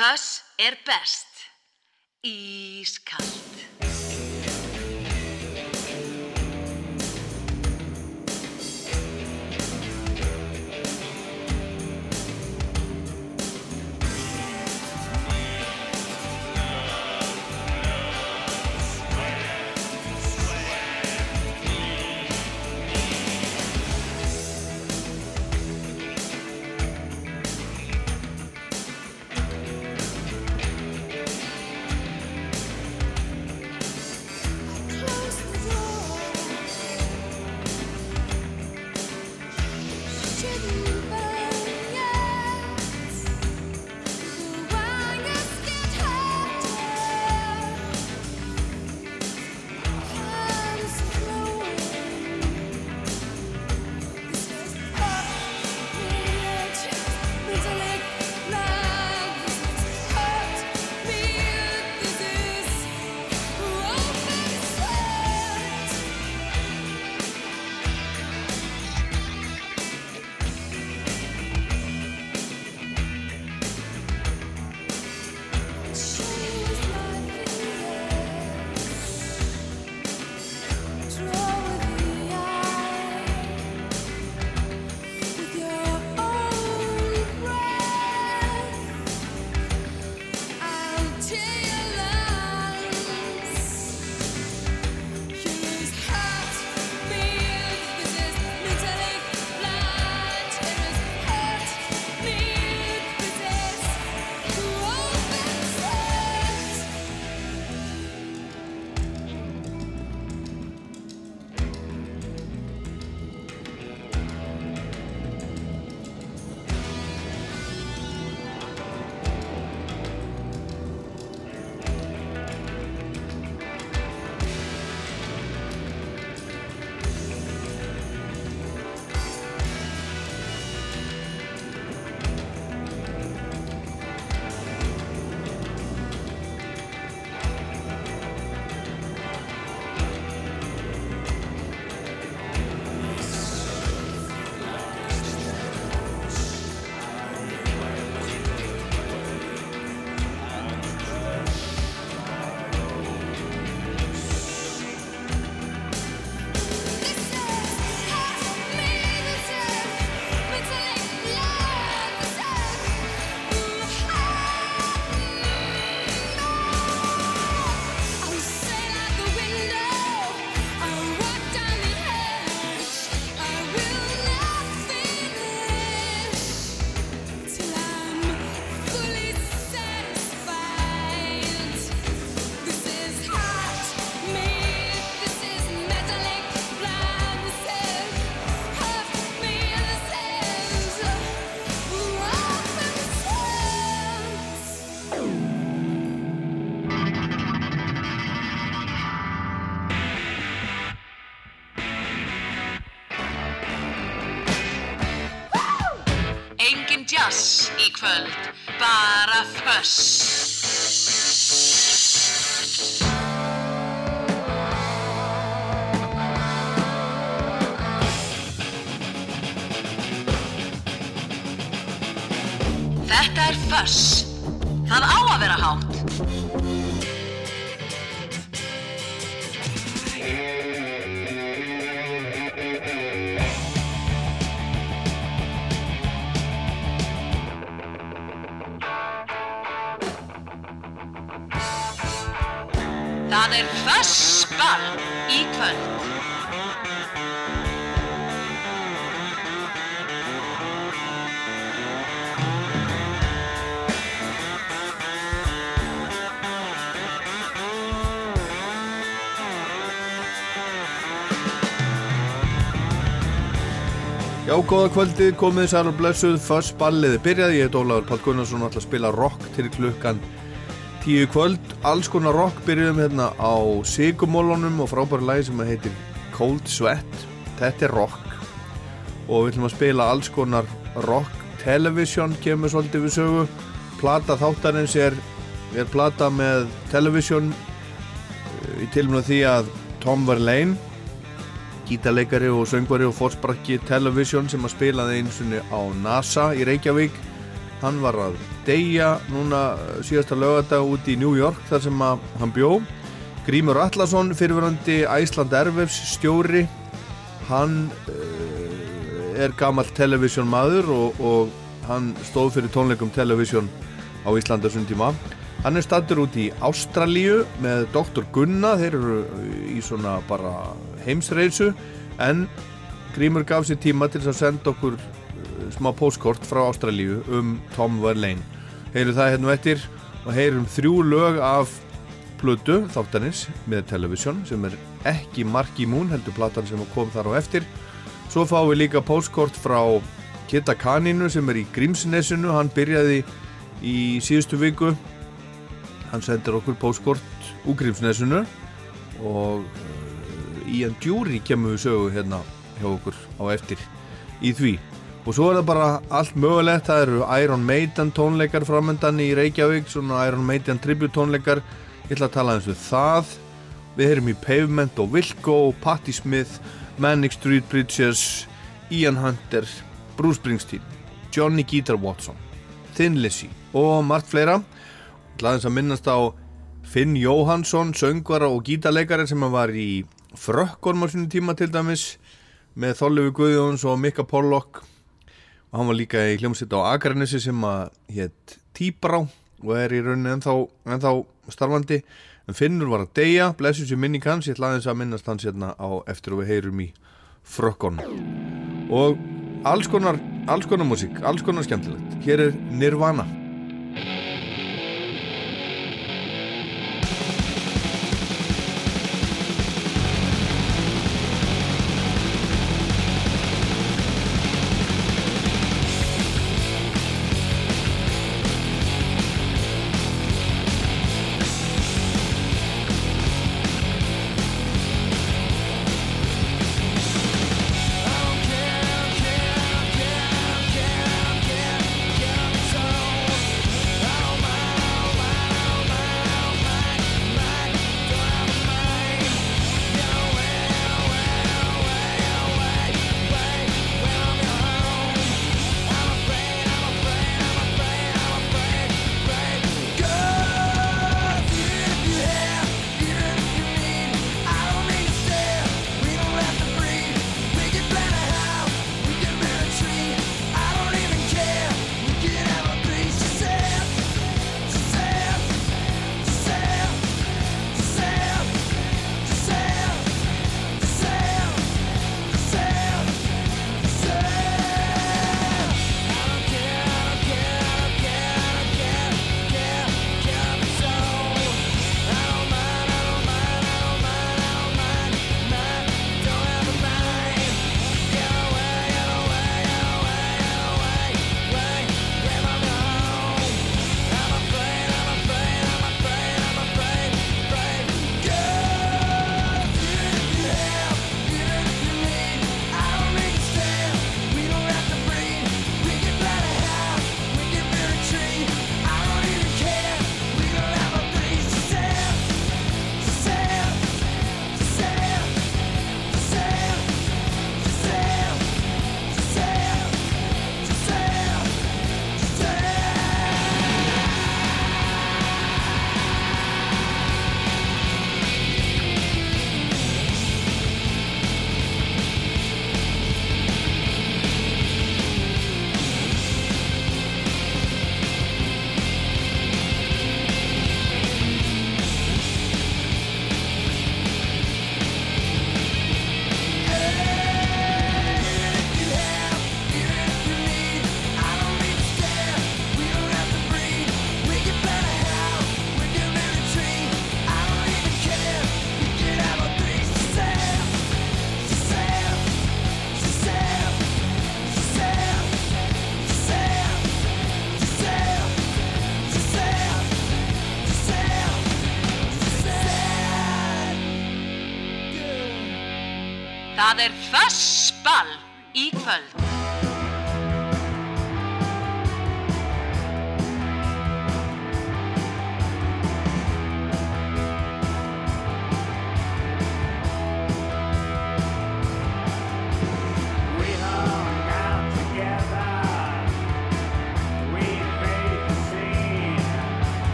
Föss er best. Ískalt. Góða kvöldið, komið sæl og blessuð, fyrst balliði byrjaði, ég heit Ólaður Pál Gunnarsson og ætla að spila rock til klukkan tíu kvöld, alls konar rock byrjuðum hérna á Sigumólunum og frábæri lagi sem heitir Cold Sweat, þetta er rock. Og við ætlum að spila alls konar rock, television kemur svolítið við sögu, plata þáttarins er, er plata með television í tilmuna því að Tom Verlaine gítarleikari og söngvari og fórsprakki Television sem að spilaði eins og á NASA í Reykjavík. Hann var að deyja núna eh, síðasta lögadag út í New York þar sem að hann bjó. Grímur Allarsson, fyrirverandi Æsland Ervefs stjóri hann uh, er gammal televisjón maður og, og hann stóð fyrir tónleikum televisjón á Íslanda sundtíma hann er stattur út í Ástralíu með Dr. Gunna þeir eru í svona bara heimsreisu. En Grímur gaf sér tíma til að senda okkur uh, smá postkort frá Ástralíu um Tom Verlaine. Heyru það hérna eftir og heyrum þrjú lög af plötu þáttanins með televisjón sem er ekki Marki Moon heldur platan sem kom þar á eftir. Svo fáum við líka postkort frá Kitta Kaninu sem er í Grímsnesinu. Hann byrjaði í síðustu viku hann sendir okkur postkort úr Grímsnesinu og uh, Ian Jury kemur við sögu hérna hjá okkur á eftir í því. Og svo er það bara allt mögulegt. Það eru Iron Maiden tónleikar framöndan í Reykjavík svona Iron Maiden tribute tónleikar. Ég ætla að tala eins og það. Við erum í Pavement og Wilco Patti Smith, Manic Street Preachers Ian Hunter Bruce Springsteen, Johnny Guitar Watson Thin Lizzy og margt fleira ætla að minnast á Finn Jóhansson, söngvara og gítarleikari sem var í Frökkorm á sinu tíma til dæmis með Þorlefi Guðjóns og Mikka Pollock. Og hann var líka í hljómsitt á Akarnissi sem að hétt Tíbrá og er í rauninni ennþá, ennþá starfandi. En Finnur var að deyja, blessu sér minning hans. Ég ætla aðeins að minnast hans hérna á eftir og við heyrum í frökkon og alls konar alls konar músík, alls konar skemmtilegt. Hér er Nirvana Fössball í kvöld.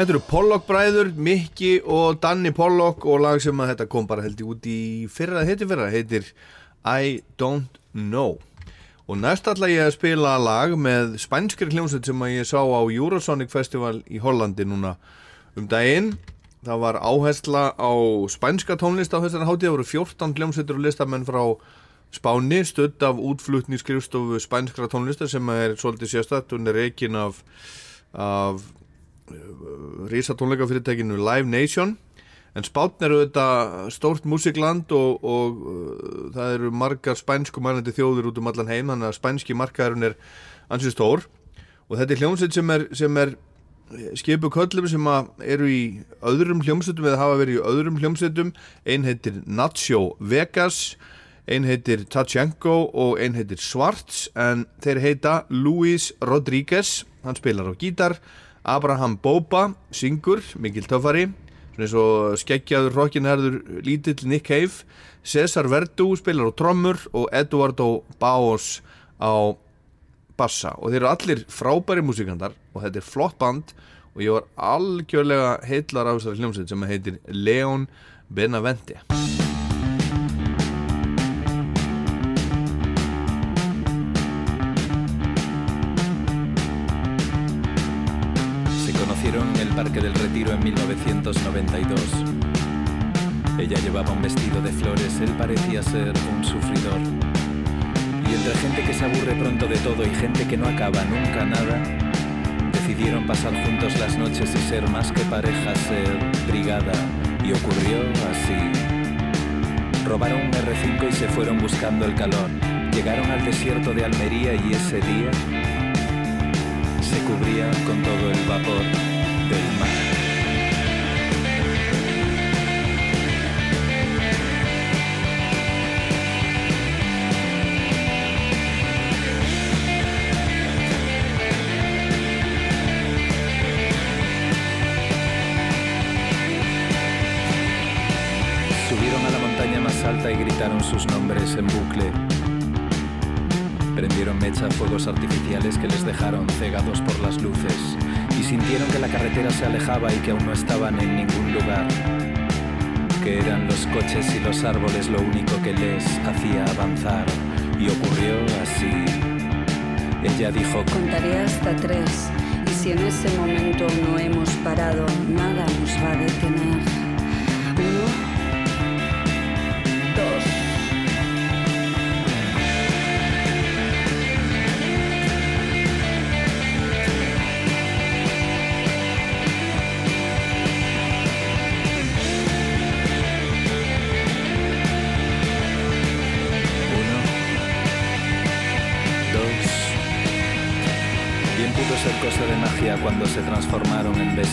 Þetta eru Pollock bræður, Mikki og Danny Pollock og lag sem að þetta kom bara held í út í fyrra, heitir fyrra, heitir I Don't Know. Og næst ætla ég að spila lag með spænskri hljómsveit sem að ég sá á Eurosonic Festival í Hollandi núna um daginn. Það var áhersla á spænska tónlist á þessari hátíð, það voru 14 hljómsveitur og listamenn frá Spáni, stödd af útflutningskrifstofu spænskra tónlistar sem er svolítið sérstætt, hún er reikin af, af risatónleikafyrirtækinu Live Nation. En Spátn eru þetta stórt músikland og, og uh, það eru margar spænsku mannandi þjóður út um allan heim þannig að spænski markaðurinn er ansið stór. Og þetta er hljómsveit sem er, sem er skipu köllum sem eru í öðrum hljómsveitum eða hafa verið í öðrum hljómsveitum. Einn heitir Nacho Vegas einn heitir Tachenko og einn heitir Svarts en þeir heita Luis Rodríguez. Hann spilar á gítar Abraham Boba, syngur, mikil töfari svona eins og skeggjaður rockinherður lítill Nick Cave. Cesar Verdu spilar á trommur og Eduardo Baos á bassa. Og þeir eru allir frábæri músikandar og þetta er flott band. Og ég var algjörlega heitlar af þessari hljómsveit sem heitir Leon Benavente En 1992. Ella llevaba un vestido de flores, él parecía ser un sufridor. Y entre gente que se aburre pronto de todo y gente que no acaba nunca nada, decidieron pasar juntos las noches y ser más que pareja, ser brigada. Y ocurrió así. Robaron un R5 y se fueron buscando el calor. Llegaron al desierto de Almería y ese día se cubrían con todo el vapor del mar. Gritaron sus nombres en bucle. Prendieron mecha fuegos artificiales que les dejaron cegados por las luces y sintieron que la carretera se alejaba y que aún no estaban en ningún lugar, que eran los coches y los árboles lo único que les hacía avanzar y ocurrió así. Ella dijo, contaré hasta tres y si en ese momento no hemos parado, nada nos va a detener.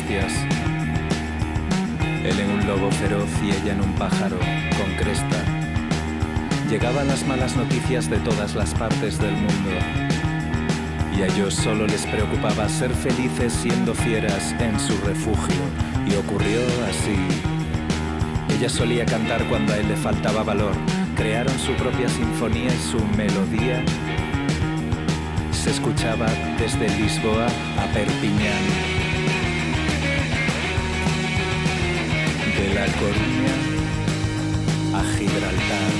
Él en un lobo feroz y ella en un pájaro con cresta. Llegaban las malas noticias de todas las partes del mundo. Y a ellos solo les preocupaba ser felices siendo fieras en su refugio. Y ocurrió así. Ella solía cantar cuando a él le faltaba valor. Crearon su propia sinfonía y su melodía se escuchaba desde Lisboa a Perpiñán. De La Coruña a Gibraltar.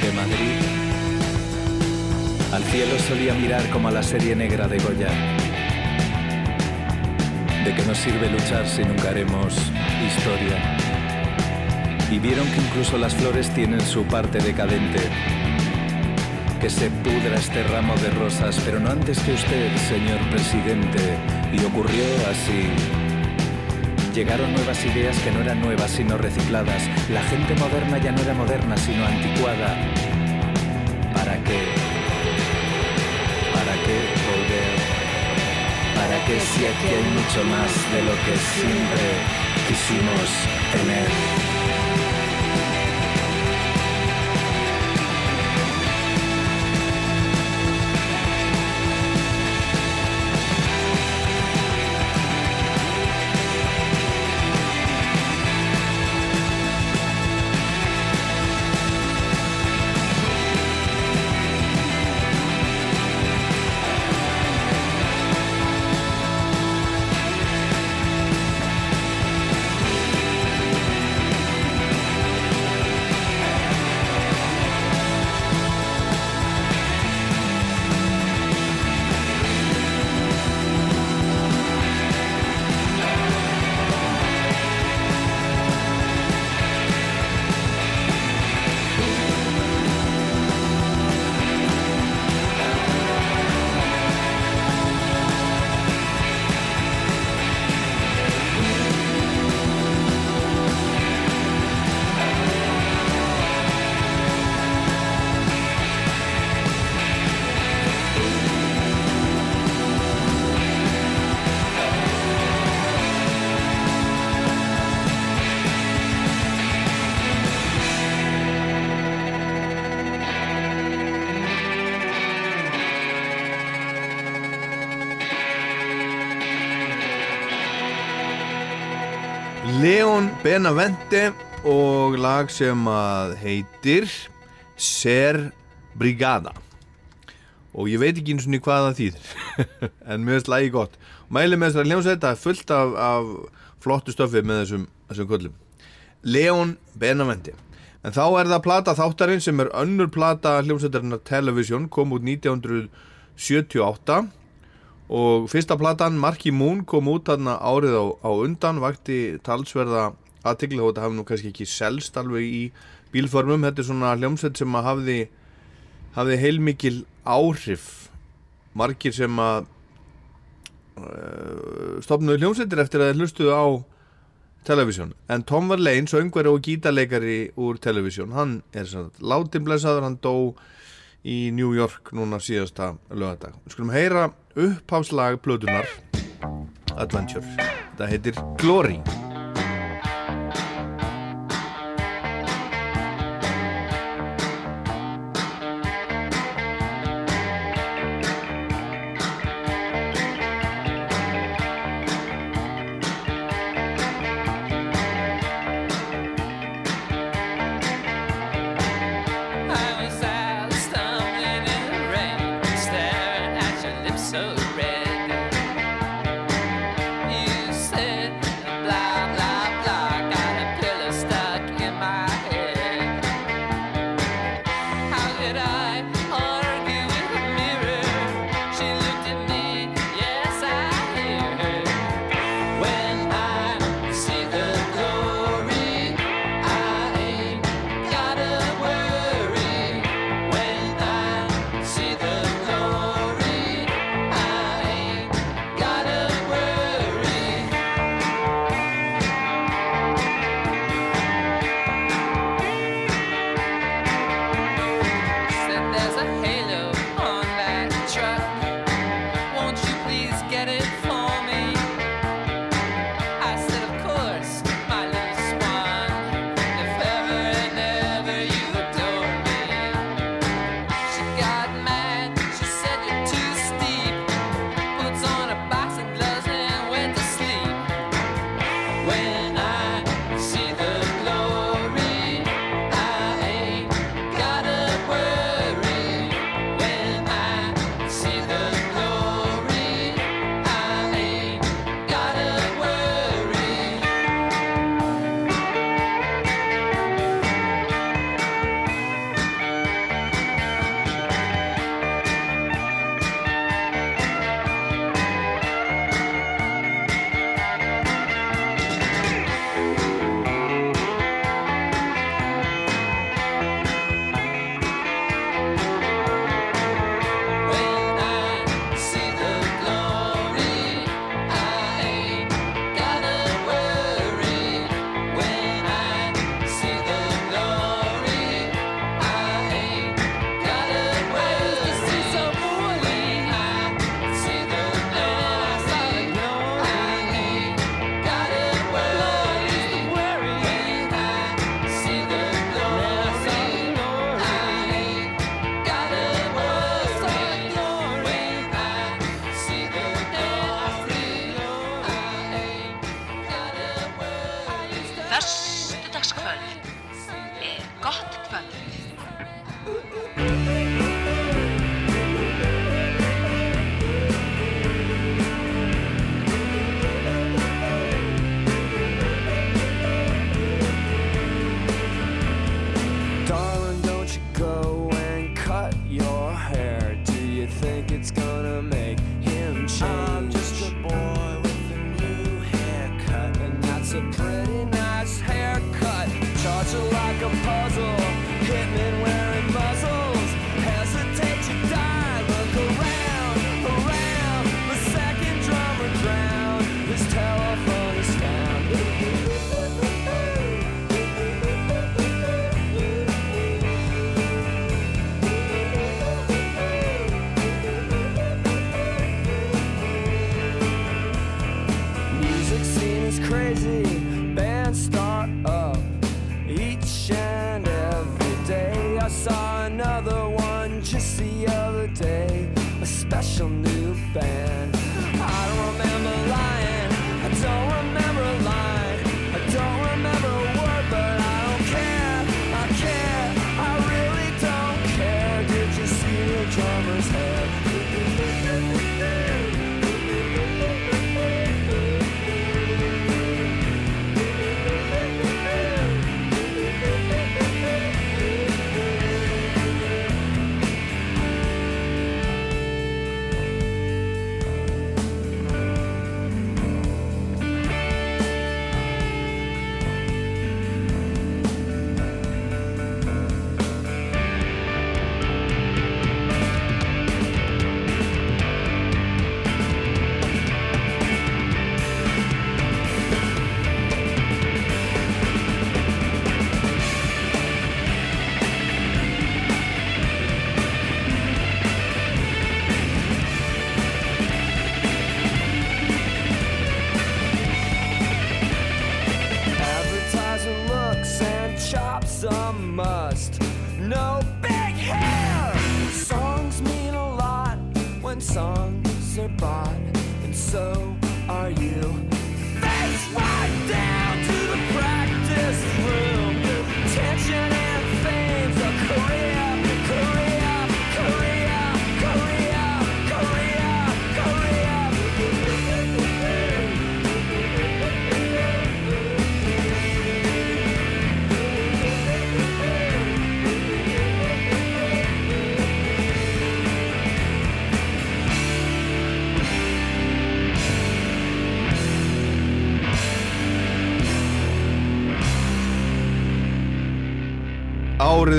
De Madrid al cielo solía mirar como a la serie negra de Goya ¿De qué nos sirve luchar si nunca haremos historia? Y vieron que incluso las flores tienen su parte decadente. Que se pudra este ramo de rosas, pero no antes que usted, señor presidente. Y ocurrió así. Llegaron nuevas ideas que no eran nuevas sino recicladas. La gente moderna ya no era moderna sino anticuada. ¿Para qué? ¿Para qué volver? para que si aquí hay mucho más de lo que siempre quisimos tener. Leon Benavente og lag sem að heitir Ser Brigada. Og ég veit ekki eins og hvað það þýðir en mér finnst lagi gott. Mæli með þessari hljómsveit er fullt af, af flottu stöfi með þessum, þessum köllum. Leon Benavente. En þá er það plata þáttarinn sem er önnur plata hljómsveitarinnar Television kom út 1978 og fyrsta platan Marky Moon kom út þarna árið á, á undan vakti talsverða aðtikli þó þetta hafði nú kannski ekki selst alveg í bílformum. Þetta er svona hljómsveit sem að hafði hafði heilmikil áhrif. Margir sem að uh, stopnuðu hljómsveitir eftir að hlustuðu á televisjón en Tom Verlaine, söngveri og gítarleikari úr televisjón, hann er svona látimblesaður, hann dó í New York núna síðasta lögadag. Við skulum heyra uppháslag plötunar Adventure. Þetta heitir Glory.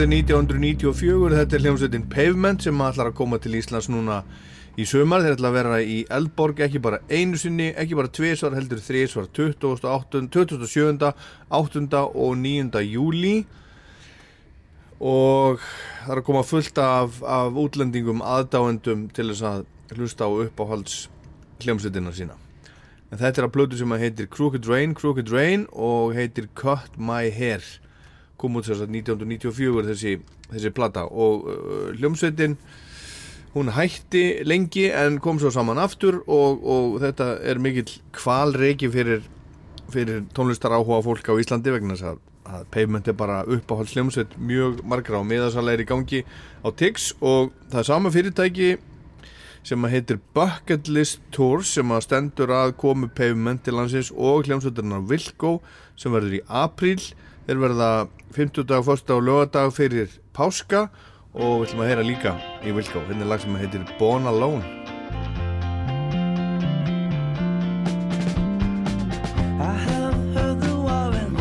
Árið er 1994, þetta er hljómsveitin Pavement sem ætlar að koma til Íslands núna í sömar. Þeir ætla að vera í Eldborg ekki bara einu sinni, ekki bara tvisvar heldur þrísvar 28, 27. 8. og 9. júli og það er að koma fullt af, af útlendingum aðdáendum til þess að hlusta á uppáhalds hljómsveitina sína. En þetta er að blötu sem heitir Crooked Rain, Crooked Rain og heitir Cut My Hair kom út að 1994 þessi, þessi plata. Og uh, hljómsveitin hún hætti lengi en kom svo saman aftur og, og þetta er mikill kvalreiki fyrir, fyrir tónlistar áhuga fólk á Íslandi vegna þess að, að Pavement er bara uppáhalds hljómsveit mjög margra og miðasalega í gangi á Tix. Og það er sama fyrirtæki sem að heitir Bucket List Tours sem að stendur að komu Pavement til landsins og hljómsveitarnar Vilko sem verður í apríl þeir verða 50 dag, 1. og lögadag fyrir páska og við ætlum að heyra líka í Vilko hérna er lag sem heitir Born Alone. Have heard the war and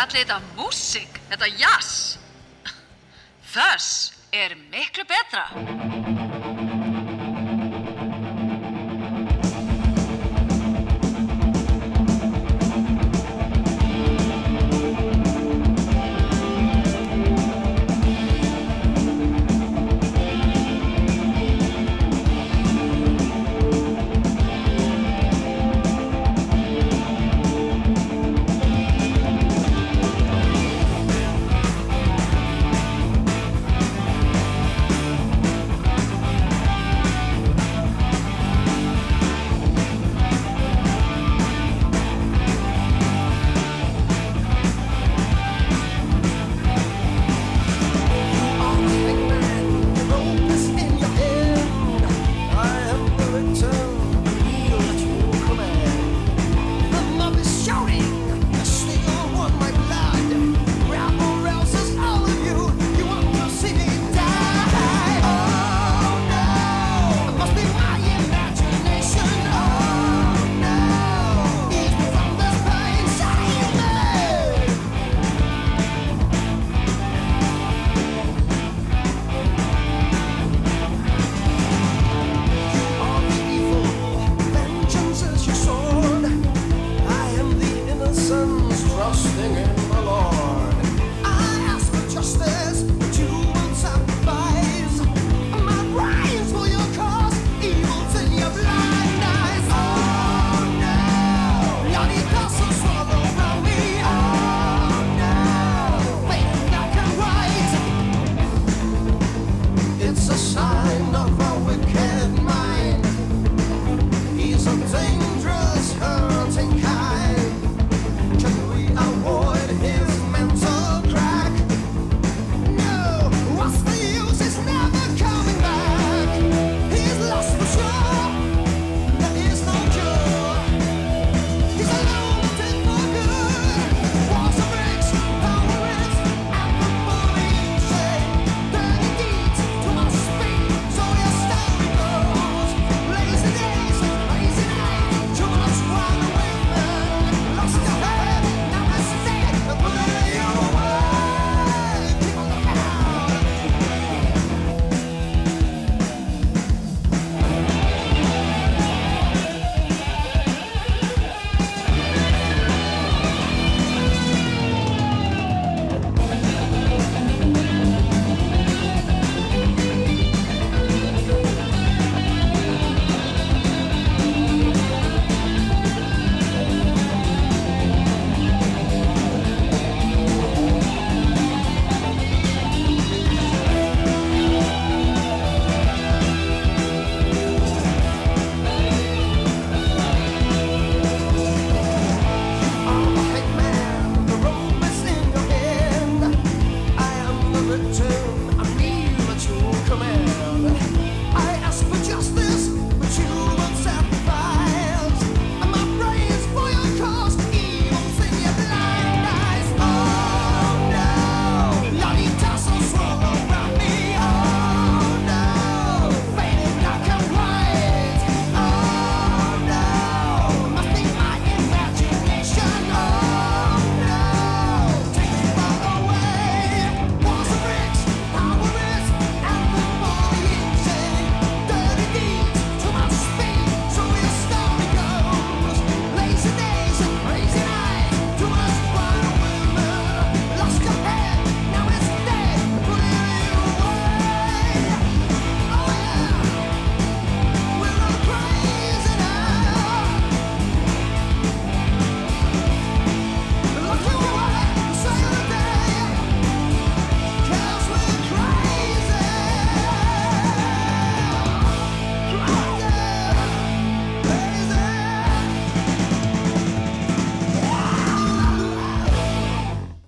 Kallið þetta músík, þetta jazz. Þess er miklu betra.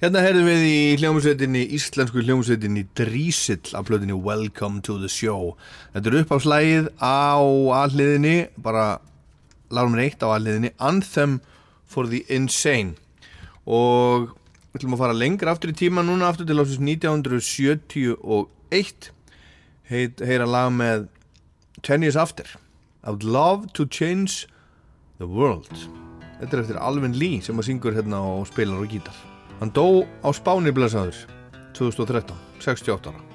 Hérna heyrðum við í hljómsveitinni, íslensku hljómsveitinni Drísill af plötinni Welcome to the Show. Þetta er upp á slægið á alliðinni, bara lárum við eitt á alliðinni, Anthem for the Insane. Og við ætlum að fara lengra aftur í tíma núna, aftur til ásins 1971, Heit, heyra lag með Ten Years After. I would love to change the world. Þetta er eftir Alvin Lee sem að syngur hérna og spilar og gítar. Hann dó á Spáni blessaður 2013, 68 ára.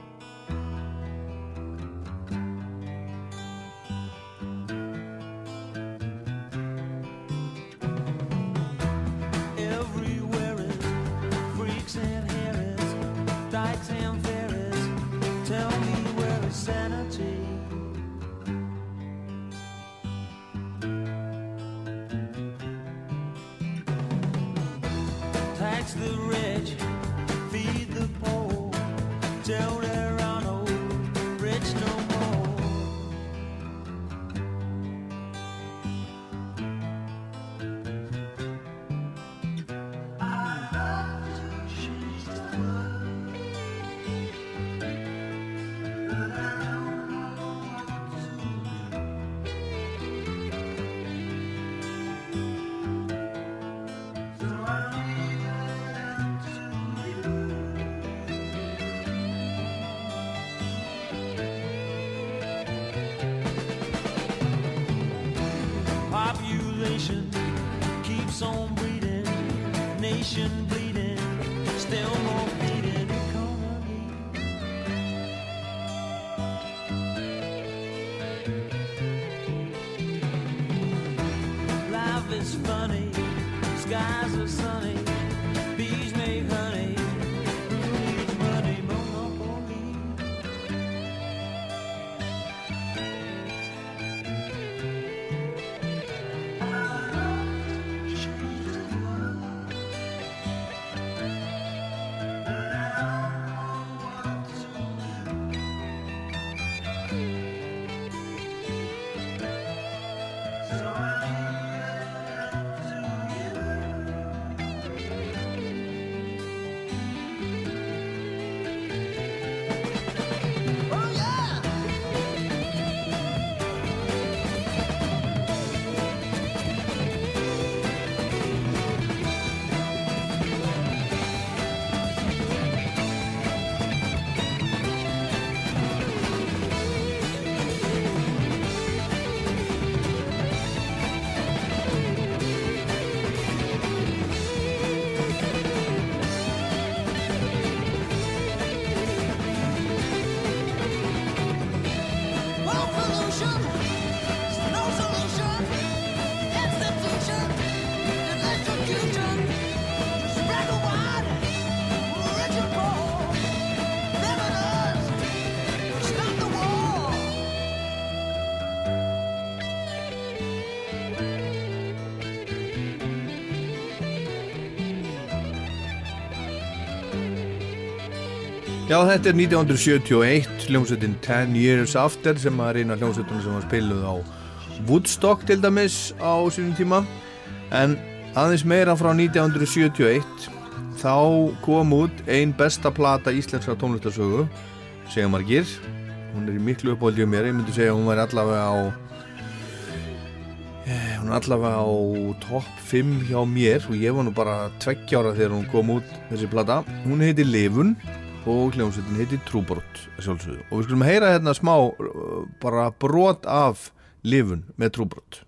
Já, þetta er 1971, hljómsveitin 10 Years After sem að reyna hljómsveitunum sem var spiluð á Woodstock til dæmis á sínum tíma. En aðeins meira frá 1971 þá kom út ein besta plata íslenska tónlistarsögu segja margir. Hún er í miklu uppáldið mér, ég myndi segja að hún var allavega á eh, hún er allavega á topp 5 hjá mér og ég var nú bara tveggjára þegar hún kom út þessi plata, hún heiti Livun og hljómsveitin heiti Trúbrot sjálfsögðu. Og við skulum heyra hérna smá uh, bara brot af Livun með Trúbrot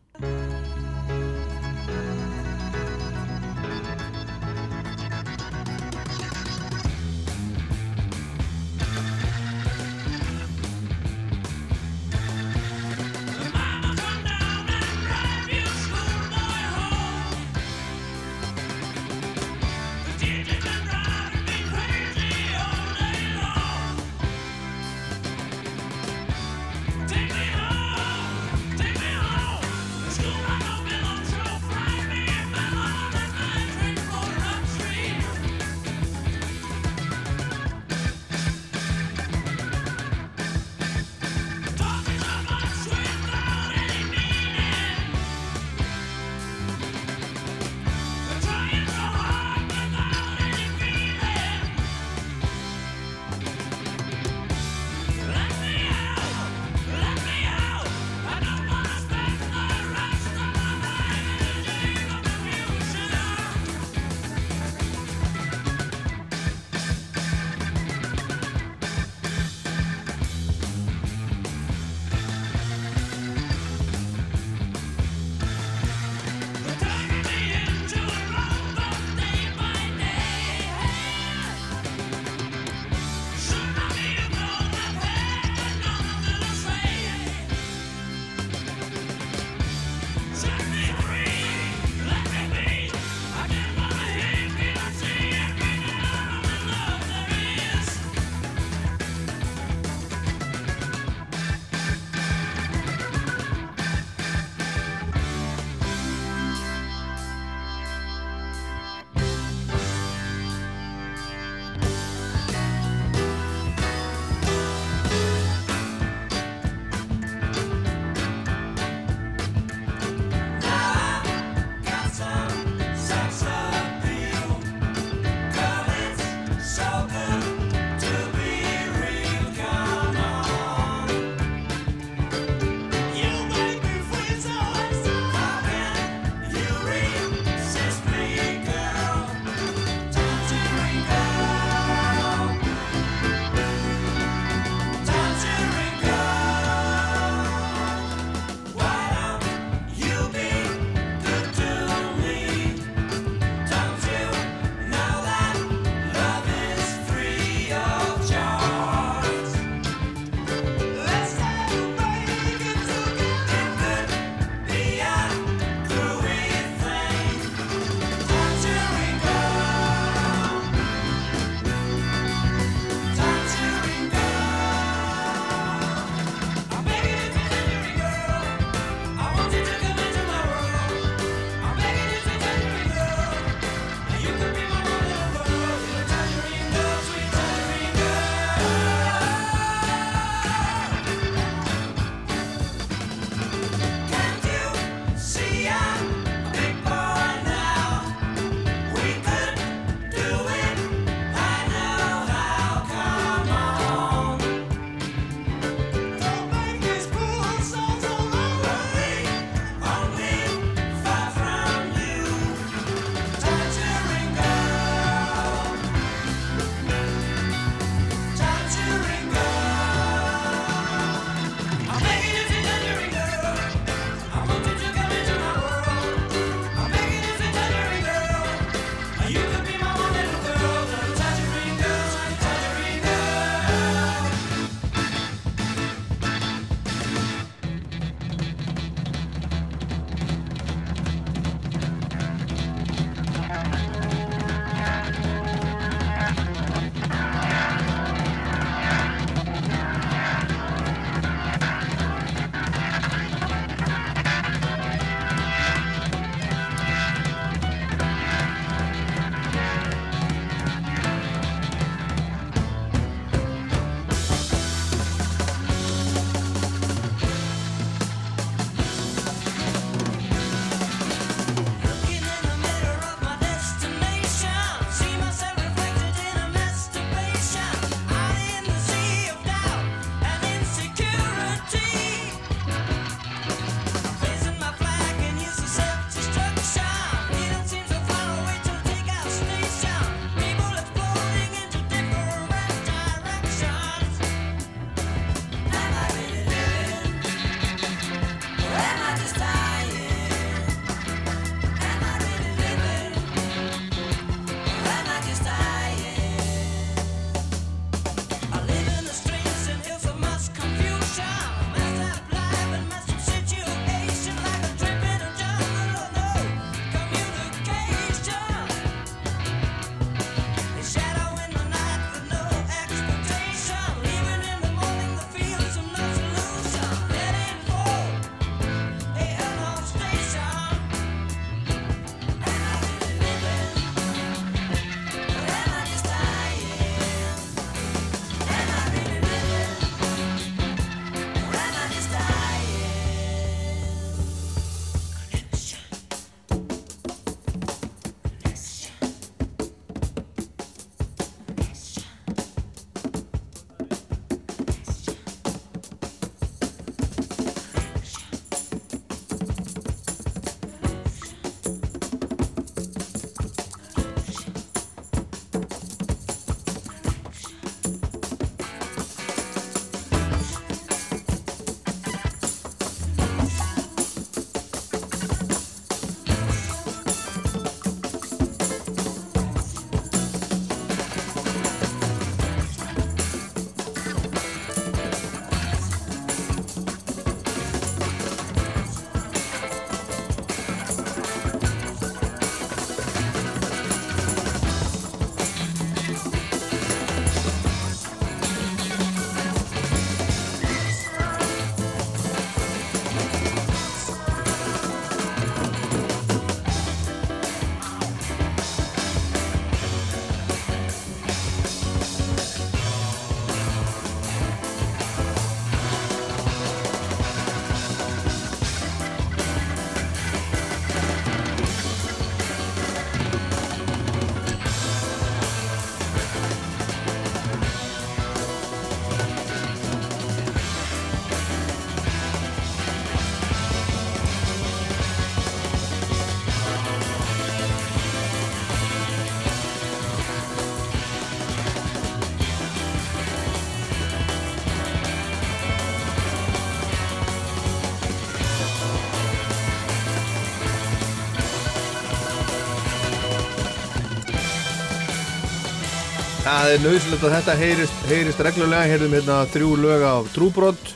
það er nöðslega að þetta heyrist, heyrist reglulega. Heyrðum hérna þrjú löga af Trúbrott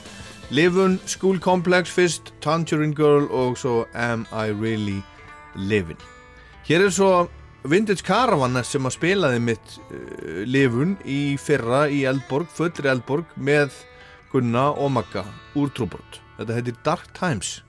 Livun, School Complex fyrst Tangerine Girl og svo Am I Really Livin Hér er svo Vintage Caravan sem að spilaði mitt uh, Livun í fyrra í Eldborg, fullri Eldborg með Gunna og Magga úr Trúbrott Þetta heitir Dark Times.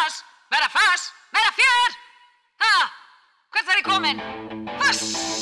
fass, vera fass, vera fjör! Ha, hvert var ég komin? Fass!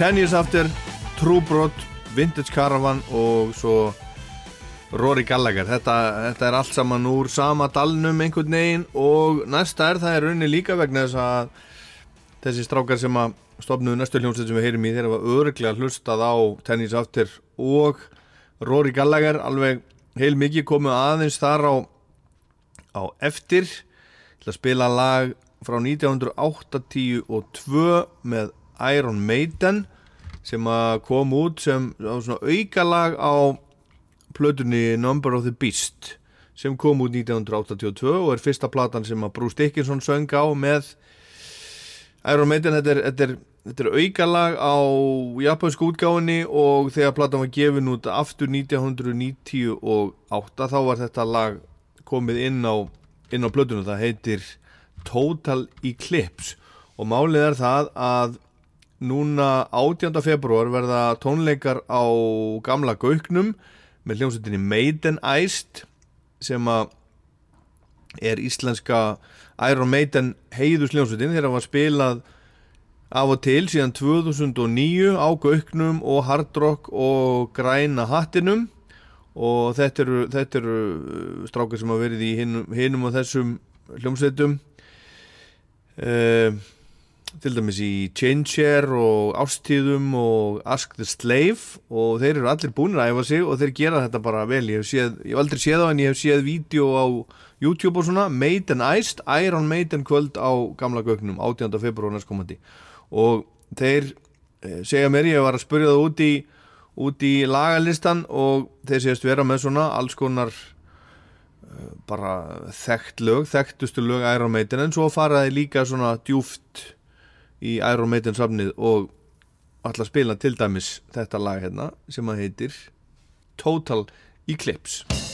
Ten Years After, True Blood, Vintage Caravan og svo Rory Gallagher. Þetta, þetta er allt saman úr sama dalnum einhvern veginn og næsta er það er rauninni líka vegna þess að þessi strákar sem að stofnuðu næstu hljómsveit sem við heyrim í þeirra var örglega hlustað á Ten Years After og Rory Gallagher alveg heil mikið komið aðeins þar á, á eftir til að spila lag frá 1982 með Iron Maiden sem kom út sem aukalag á plötunni Number of the Beast sem kom út 1982 og er fyrsta platan sem að Bruce Dickinson söng á með Iron Maiden. Þetta er, þetta er, þetta er aukalag á japansku útgáðinni og þegar platan var gefin út aftur 1998 þá var þetta lag komið inn á, inn á plötunum það heitir Total Eclipse og málið er það að núna 18. februar verða tónleikar á gamla Gauknum með hljómsveitinni Maiden Iced sem er íslenska Iron Maiden heiðus hljómsveitin þegar það var spilað af og til síðan 2009 á Gauknum og Hard Rock og Græna Hattinum og þetta eru, þetta eru strákar sem hafa verið í hinum, hinum og þessum hljómsveitum uh, til dæmis í Changer og Ástíðum og Ask the Slave og þeir eru allir búinir að æfa sig og þeir gera þetta bara vel ég hef, séð, ég hef aldrei séð á en ég hef séð vídeo á YouTube og svona Made and Iced, Iron Maiden kvöld á gamla gögnum, 18. februar næstkomandi og þeir eh, segja mér, ég var að spurja það út í út í lagalistan og þeir séast vera með svona alls konar uh, bara þekkt lög, þekktustu lög Iron Maiden en svo faraði líka svona djúft í Iron Maiden safnið og ætla að spila til dæmis þetta lag hérna sem að heitir Total Eclipse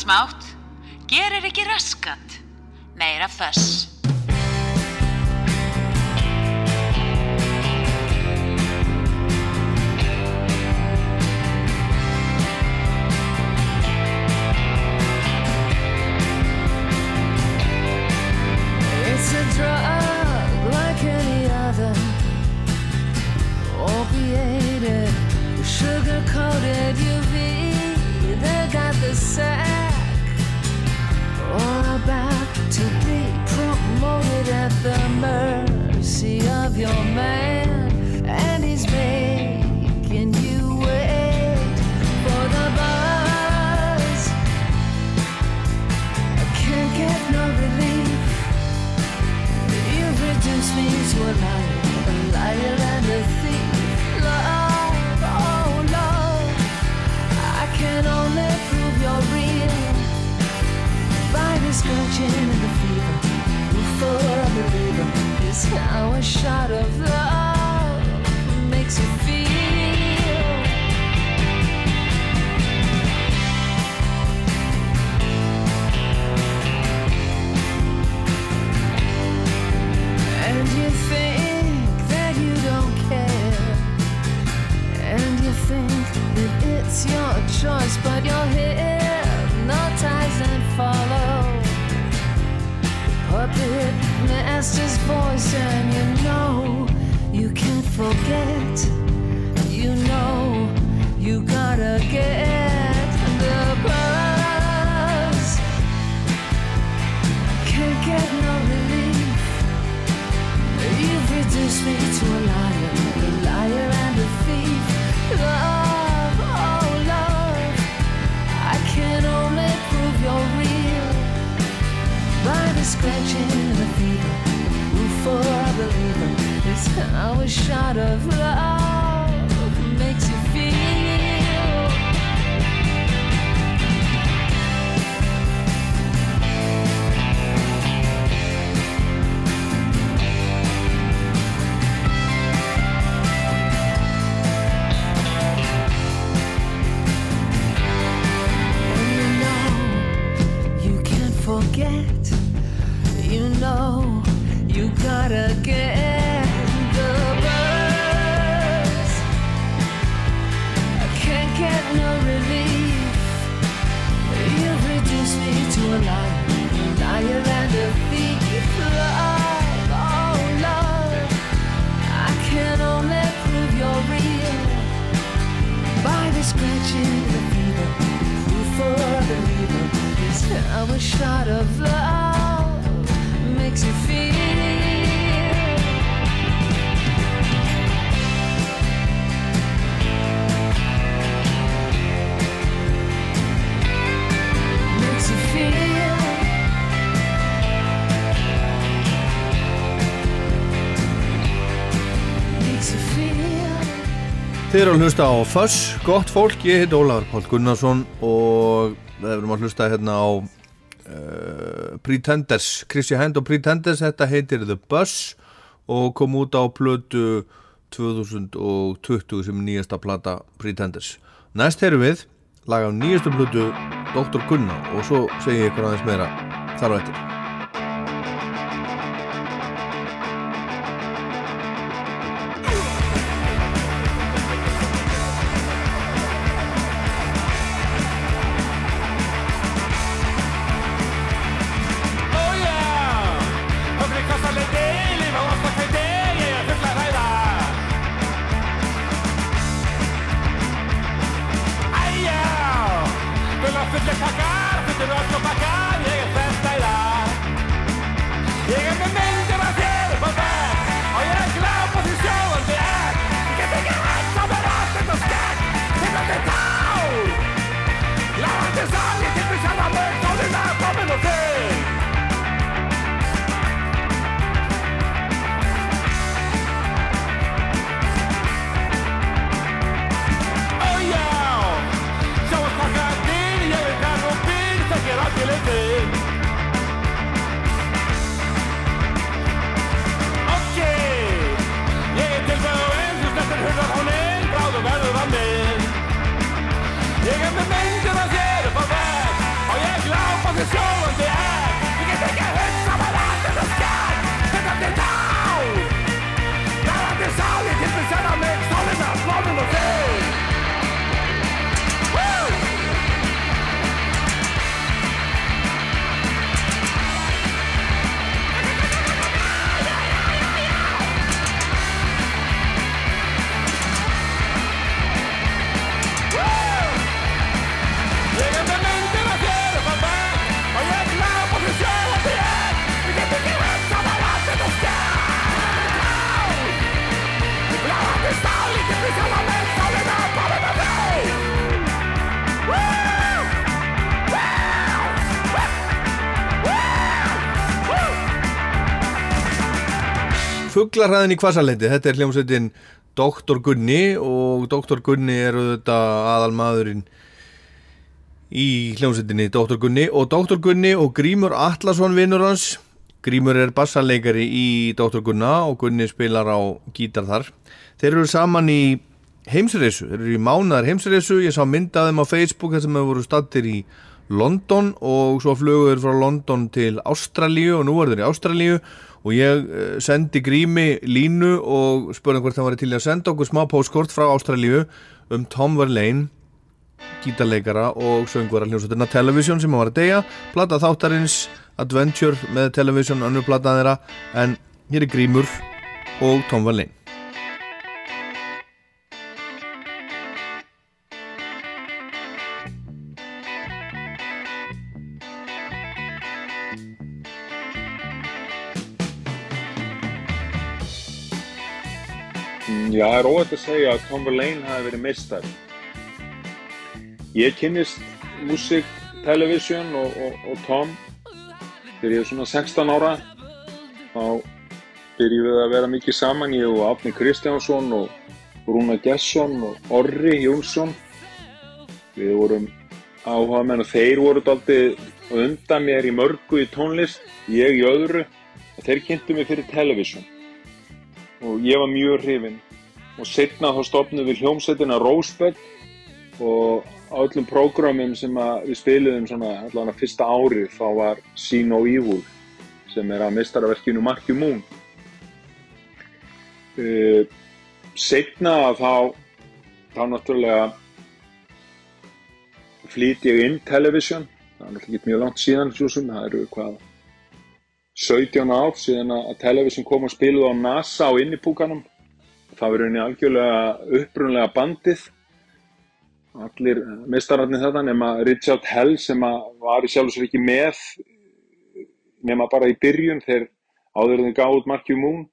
smátt, gerir ekki raskat, meira föss. Þið erum að hlusta á Föss, gott fólk, ég heit Ólaður Pál Gunnarsson og við erum að hlusta hérna á uh, Pretenders, Chrissi Hend og Pretenders, þetta heitir The Buzz og kom út á blödu 2020 sem nýjasta plata Pretenders. Næst heyrum við laga á nýjastu blödu Dr. Gunnar og svo segjum ég ykkur aðeins meira þar á eftir. Fuglarhæðin í Kvasaleiti, þetta er hljómsveitin Dr. Gunni og Dr. Gunni er þetta aðalmaðurinn í hljómsveitinni Dr. Gunni og Dr. Gunni og Grímur Atlasson vinnur hans Grímur er bassarleikari í Dr. Gunna og Gunni spilar á gítar þar þeir eru saman í heimsreisu, þeir eru í mánaðar heimsreisu ég sá myndaðum á Facebook þar sem hefur voru stattir í London og svo flugur þeir frá London til Ástralíu og nú er þeir í Ástralíu og ég eh, sendi Grími línu og spurði hvort hann var til að senda okkur smá póskort frá Ástralíu um Tom Verlaine gítarleikara og söngvara hljómsveitina Television sem var að deyja plata þáttarins Adventure með Television önnur plata þeirra en hér er Grímur og Tom Verlaine Já, það er óvægt að segja að Tom Verlaine hafi verið meistar. Ég kynnist músík, television og, og, og Tom þegar ég er svona 16 ára. Þá byrjum við að vera mikið saman, ég og Átni Kristjánsson og Rúna Gesson og Orri Jónsson. Við vorum áhuga menn og þeir voru aldrei undan mér í mörgu í tónlist, ég í öðru. Og þeir kynntu mig fyrir television og ég var mjög hrifinn og setna þá stopnum við hljómsveitina Rosebud og á öllum prógramum sem að við spiliðum svona allavega fyrsta árið þá var See No Evil sem er að mistaraverkinu Marky Moon uh, setna þá þá náttúrulega flýt ég inn television það er náttúrulega ekki mjög langt síðan sem það eru hvað 17 ár síðan að Television kom og spiluði á NASA á innipúkanum. Það var rauninni algjörlega upprunlega bandið. Allir mistararnir þetta nema Richard Hell sem var í sjálf og sér ekki með nema bara í byrjun þegar áður en þeir gáði út Marky Moon.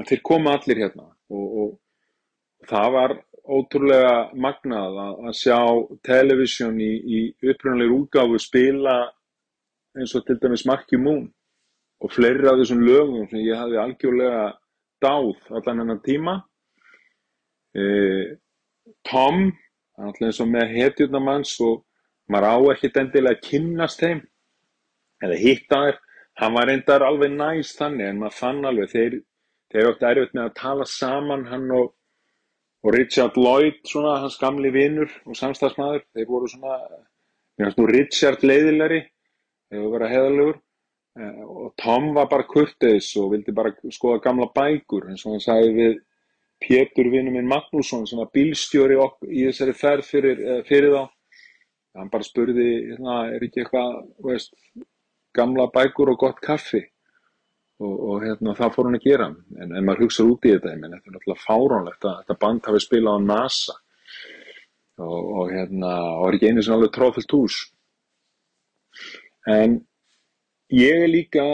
Þeir koma allir hérna og, og það var ótrúlega magnað að, að sjá Television í, í upprunlega útgáfu spila eins og til dæmis Marky Moon og fleiri af þessum lögum sem ég hafði algjörlega dáð allan hennar tíma e, Tom alltaf eins og með hetjurnamanns og maður á ekkert endilega að kynnast þeim eða hitta þér hann var reyndar alveg næst þannig en maður fann alveg þeir, þeir átti erfitt með að tala saman hann og, og Richard Lloyd svona hans gamli vinnur og samstagsmaður þeir voru svona, svona Richard leiðilegri þegar voru að heðalegur Eh, og Tom var bara kurteis og vildi bara skoða gamla bækur eins og hann sagði við Pétur vinnu minn Magnússon sem var bílstjóri í þessari ferð fyrir, eh, fyrir þá. Hann bara spurði hérna, er ekki eitthvað veist, gamla bækur og gott kaffi? Og, og hérna, það fór hann að gera. En, en maður hugsaður út í þetta en þetta er náttúrulega fáránlegt að þetta band hafi spilað á NASA. Og, og hérna og er ekki einu sem alveg tróðfullt hús. En Ég er líka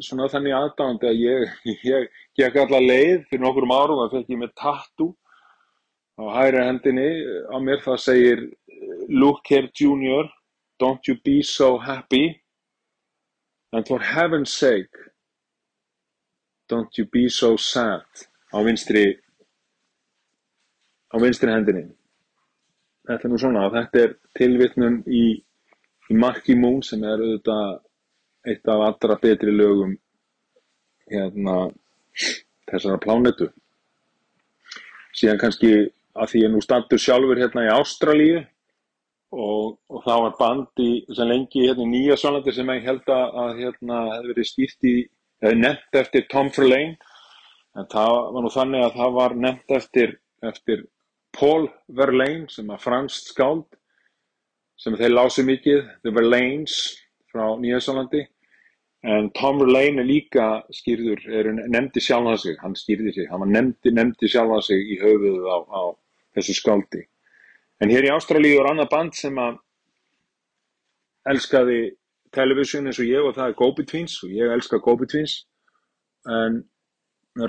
svona þannig aðdáðandi að ég, gekk alla leið fyrir nokkur árum að fekk ég með tattoo á hægri hendinni. Á mér það segir Look here junior, don't you be so happy. And for heaven's sake don't you be so sad. Á vinstri á vinstri hendinni. Þetta er nú svona að þetta er tilvitnum í, í Marky Moon sem er auðvitað eitt af allra betri lögum hérna þessara plánetu. Síðan kannski að því ég nú standur sjálfur hérna í Ástralíu og, og það var band í sem lengi hérna í Nýja Sólandi sem ég held að, hérna hefði verið stýrt í hefði nefnt eftir Tom Verlaine. En það var nú þannig að það var nefnt eftir, eftir Paul Verlaine sem var franskt skáld sem þeir lási mikið The Verlaines frá Nýja Sólandi En Tom Verlaine er líka skýrður, er, nefndi sjálfan sig, hann skýrði sig, hann nefndi, nefndi sjálfan sig í höfuðu á, á þessu skáldi. En hér í Ástralíu er annað band sem að elskaði television eins og ég og það er Go-Betweens og ég elska Go-Betweens. En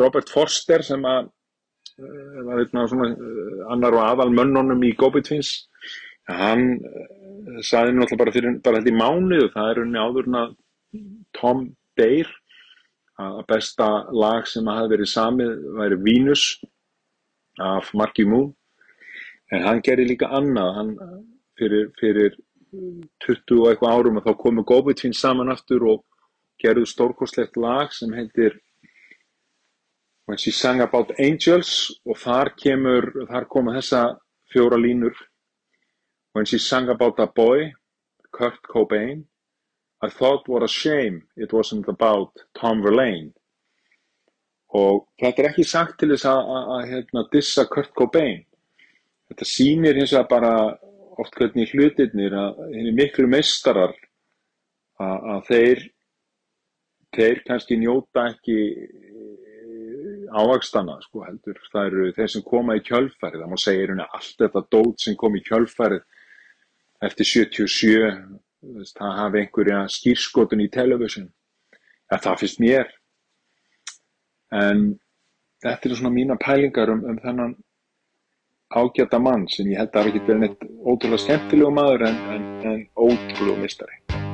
Robert Forster sem að eh, var eitthvað hérna svona eh, annar og aðal mönnunum í Go-Betweens, hann eh, saði náttúrulega bara bara þetta í mánuðu, það er unni áður en að Tom deyr að besta lag sem að hafi verið samið væri Venus af Marky Moon. En hann gerði líka annað. Hann, fyrir, fyrir 20 og eitthvað árum og þá komu Go-Between saman aftur og gerðu stórkostlegt lag sem heitir When She Sang About Angels. Og þar kemur, þar koma þessa fjóra línur. When She Sang About a Boy Kurt Cobain I thought what a shame it wasn't about Tom Verlaine. Og þetta er ekki sagt til þess að, hérna, dissa Kurt Cobain. Þetta sýnir hins vegar bara oft hvernig hlutirnir að henni miklu meistarar að, þeir þeir kannski njóta ekki ávakstana sko heldur. Það eru þeir sem koma í kjölfærið það má segja rauninni allt þetta dót sem kom í kjölfærið eftir 77 þú veist, það hafi einhverja skýrskotun í television ja, það finnst mér. En þetta eru svona mína pælingar um, um þennan ágæta mann sem ég held að hafi ekki verið neitt ótrúlega skemmtilegu maður en, en, en ótrúlega mistari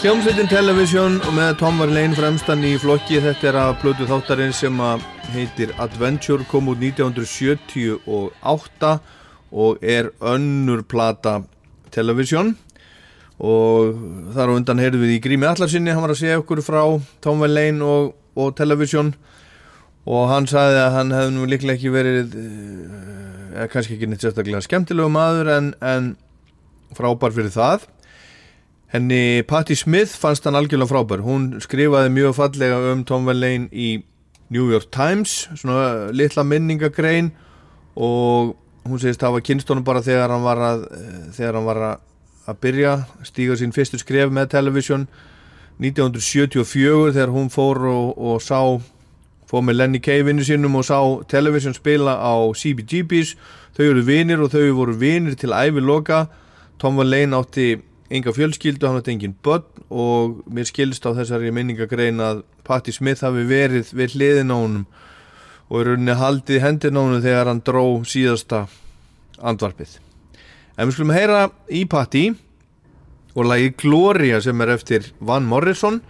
Hljómsveitin Television og með Tom Verlaine fremstan í flokki. Þetta er að blödu þáttarinn sem heitir Adventure kom út 1978 og er önnur plata Television. Og þar á undan heyrðum við í Grími Allarsinni hann var að segja okkur frá Tom Verlaine og, og Television. Og hann sagði að hann hefði nú líklega ekki verið eða kannski ekki neitt sérstaklega skemmtilegu maður en, en frábær fyrir það henni Patti Smith fannst hann algjörlega frábær. Hún skrifaði mjög fallega um Tom Verlaine í New York Times svona litla minningagrein og hún segist hafa kynstónum bara þegar hann var að þegar hann var að, að byrja stíga sín fyrstu skref með Television. 1974 þegar hún fór og, og sá fór með Lenny Kay vinnu sínum og sá Television spila á CBGB's þau eru vinir og þau voru vinir til ævi loka Tom Verlaine átti enga fjölskyldu, hann átti engin börn og mér skilst á þessari minningagrein að Patti Smith hafi verið við hliðin á honum og er rauninni haldið hendin á honum þegar hann dró síðasta andvarpið. En við skulum heyra í Patti og lagi Gloria sem er eftir Van Morrison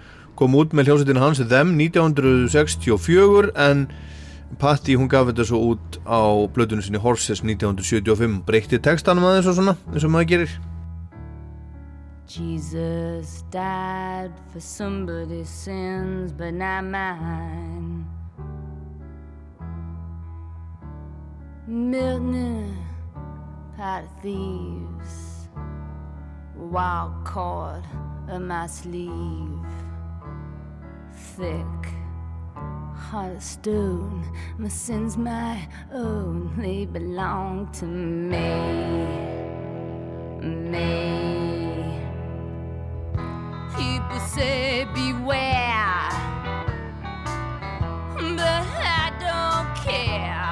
kom út með hljómsveitinu hans Them 1964 en Patti hún gaf þetta svo út á blöðunum sinni Horses 1975 breytti textanum aðeins og svona eins og maður gerir Jesus died for somebody's sins, but not mine. Milton, pot of thieves, wild cord of my sleeve, thick heart of stone. My sins my own, they belong to me, me. People say beware, but I don't care.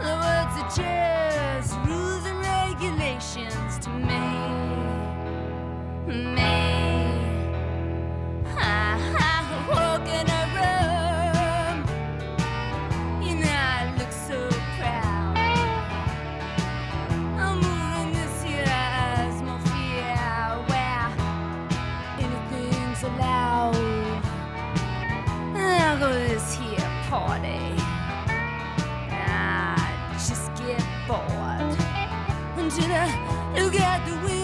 The words are just rules and regulations to me, me. consider to get the wind.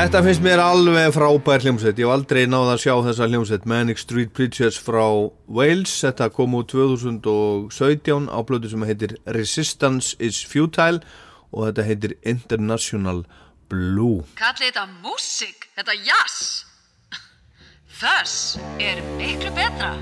Þetta finnst mér alveg frábær hljómsveit, ég hef aldrei náða að sjá þessa hljómsveit. Manic Street Preachers frá Wales, þetta kom úr 2017 á blödu sem heitir Resistance is Futile og þetta heitir International Blue. Kalli þetta músík, þetta jazz, þess er miklu betra.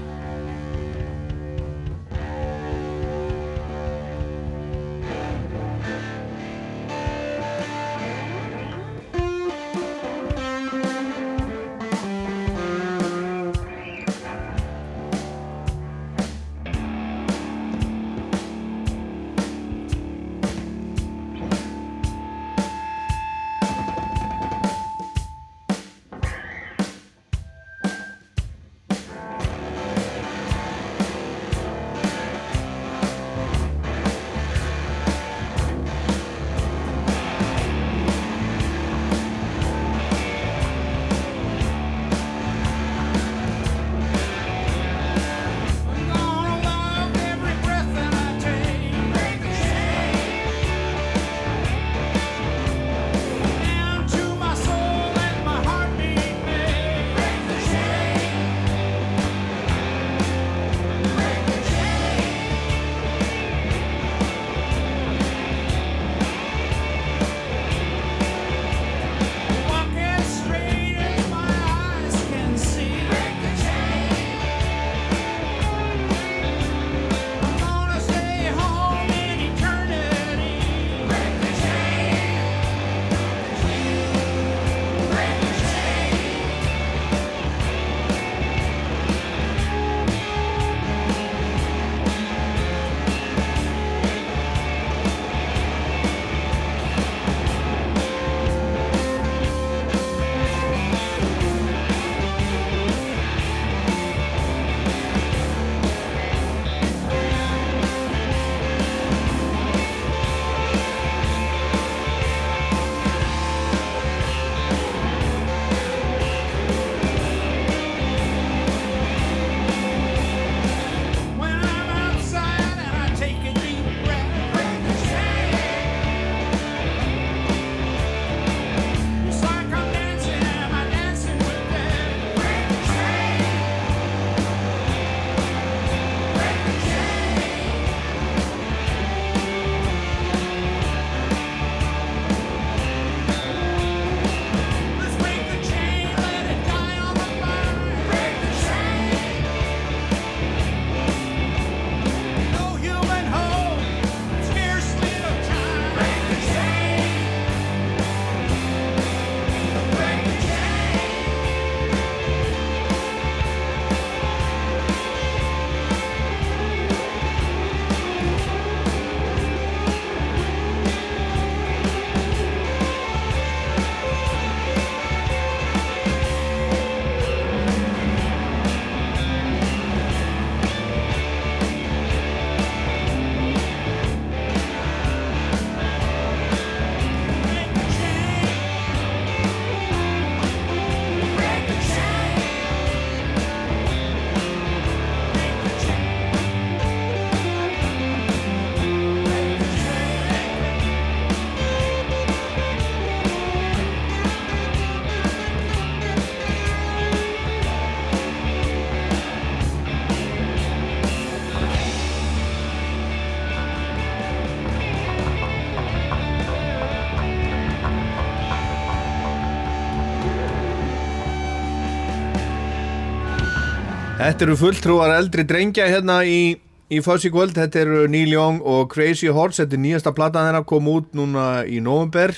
Þetta eru fulltrúar eldri drengja hérna í, í Fuzzy World, þetta eru Neil Young og Crazy Horse, þetta er nýjasta platan þeirra, kom út núna í november,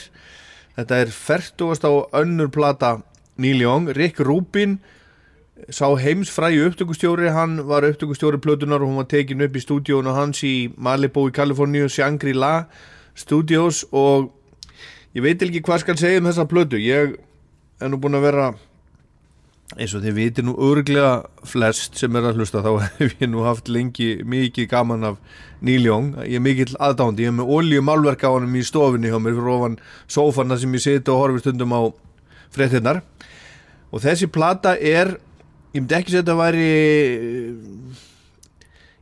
þetta er fertugast á önnur plata Neil Young, Rick Rubin, sá heimsfrægi upptökustjóri, hann var upptökustjóri plötunar og hún var tekin upp í stúdíónu hans í Malibu í Kaliforníu, Shangri-La Studios. Og ég veit ekki hvað skal segja um þessa plötu, ég er nú búin að vera eins og þið viti nú örglega flest sem er að hlusta þá hef ég nú haft lengi mikið gaman af Neil Young, ég er mikill aðdándi ég er með olíu málverk á hann í stofinni hjá mér fyrir ofan sófanna sem ég siti og horfi stundum á fréttinnar og þessi plata er ég myndi ekki setja að væri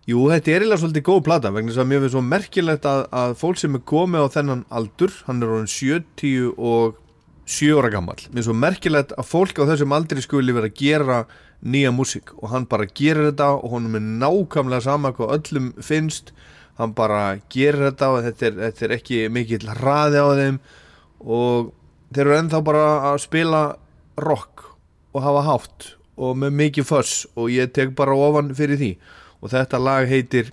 jú, þetta er eiginlega svolítið góð plata vegna þess að mér finnst svo merkilegt að, að fólk sem er komið á þennan aldur hann er orðin 70 og 7 ára gammal. Mér er svo merkilegt að fólk á þessum aldri skuli vera að gera nýja músík. Og hann bara gerir þetta og honum er nákvæmlega sama hvað öllum finnst. Hann bara gerir þetta og þetta er, þetta er ekki mikill hraði á þeim. Og þeir eru ennþá bara að spila rock og hafa hátt og með mikið fuss. Og ég tek bara ofan fyrir því. Og þetta lag heitir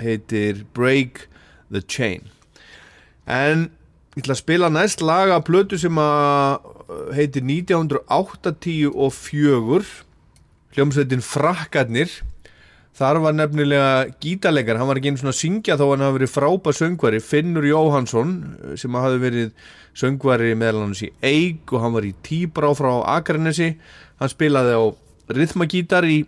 heitir Break the Chain. En ég ætla að spila næst laga plötu sem að uh, heitir 1984 og fjögur. Hljómsveitin Frakkarnir. Þar var nefnilega gítarleikar hann var ekki einu svona að syngja þó hann hafi verið frábæð söngvari. Finnur Jóhansson sem hafi verið söngvari meðal hans í Eik og hann var í Tíbrá frá Akranesi. Hann spilaði á rithmagítar í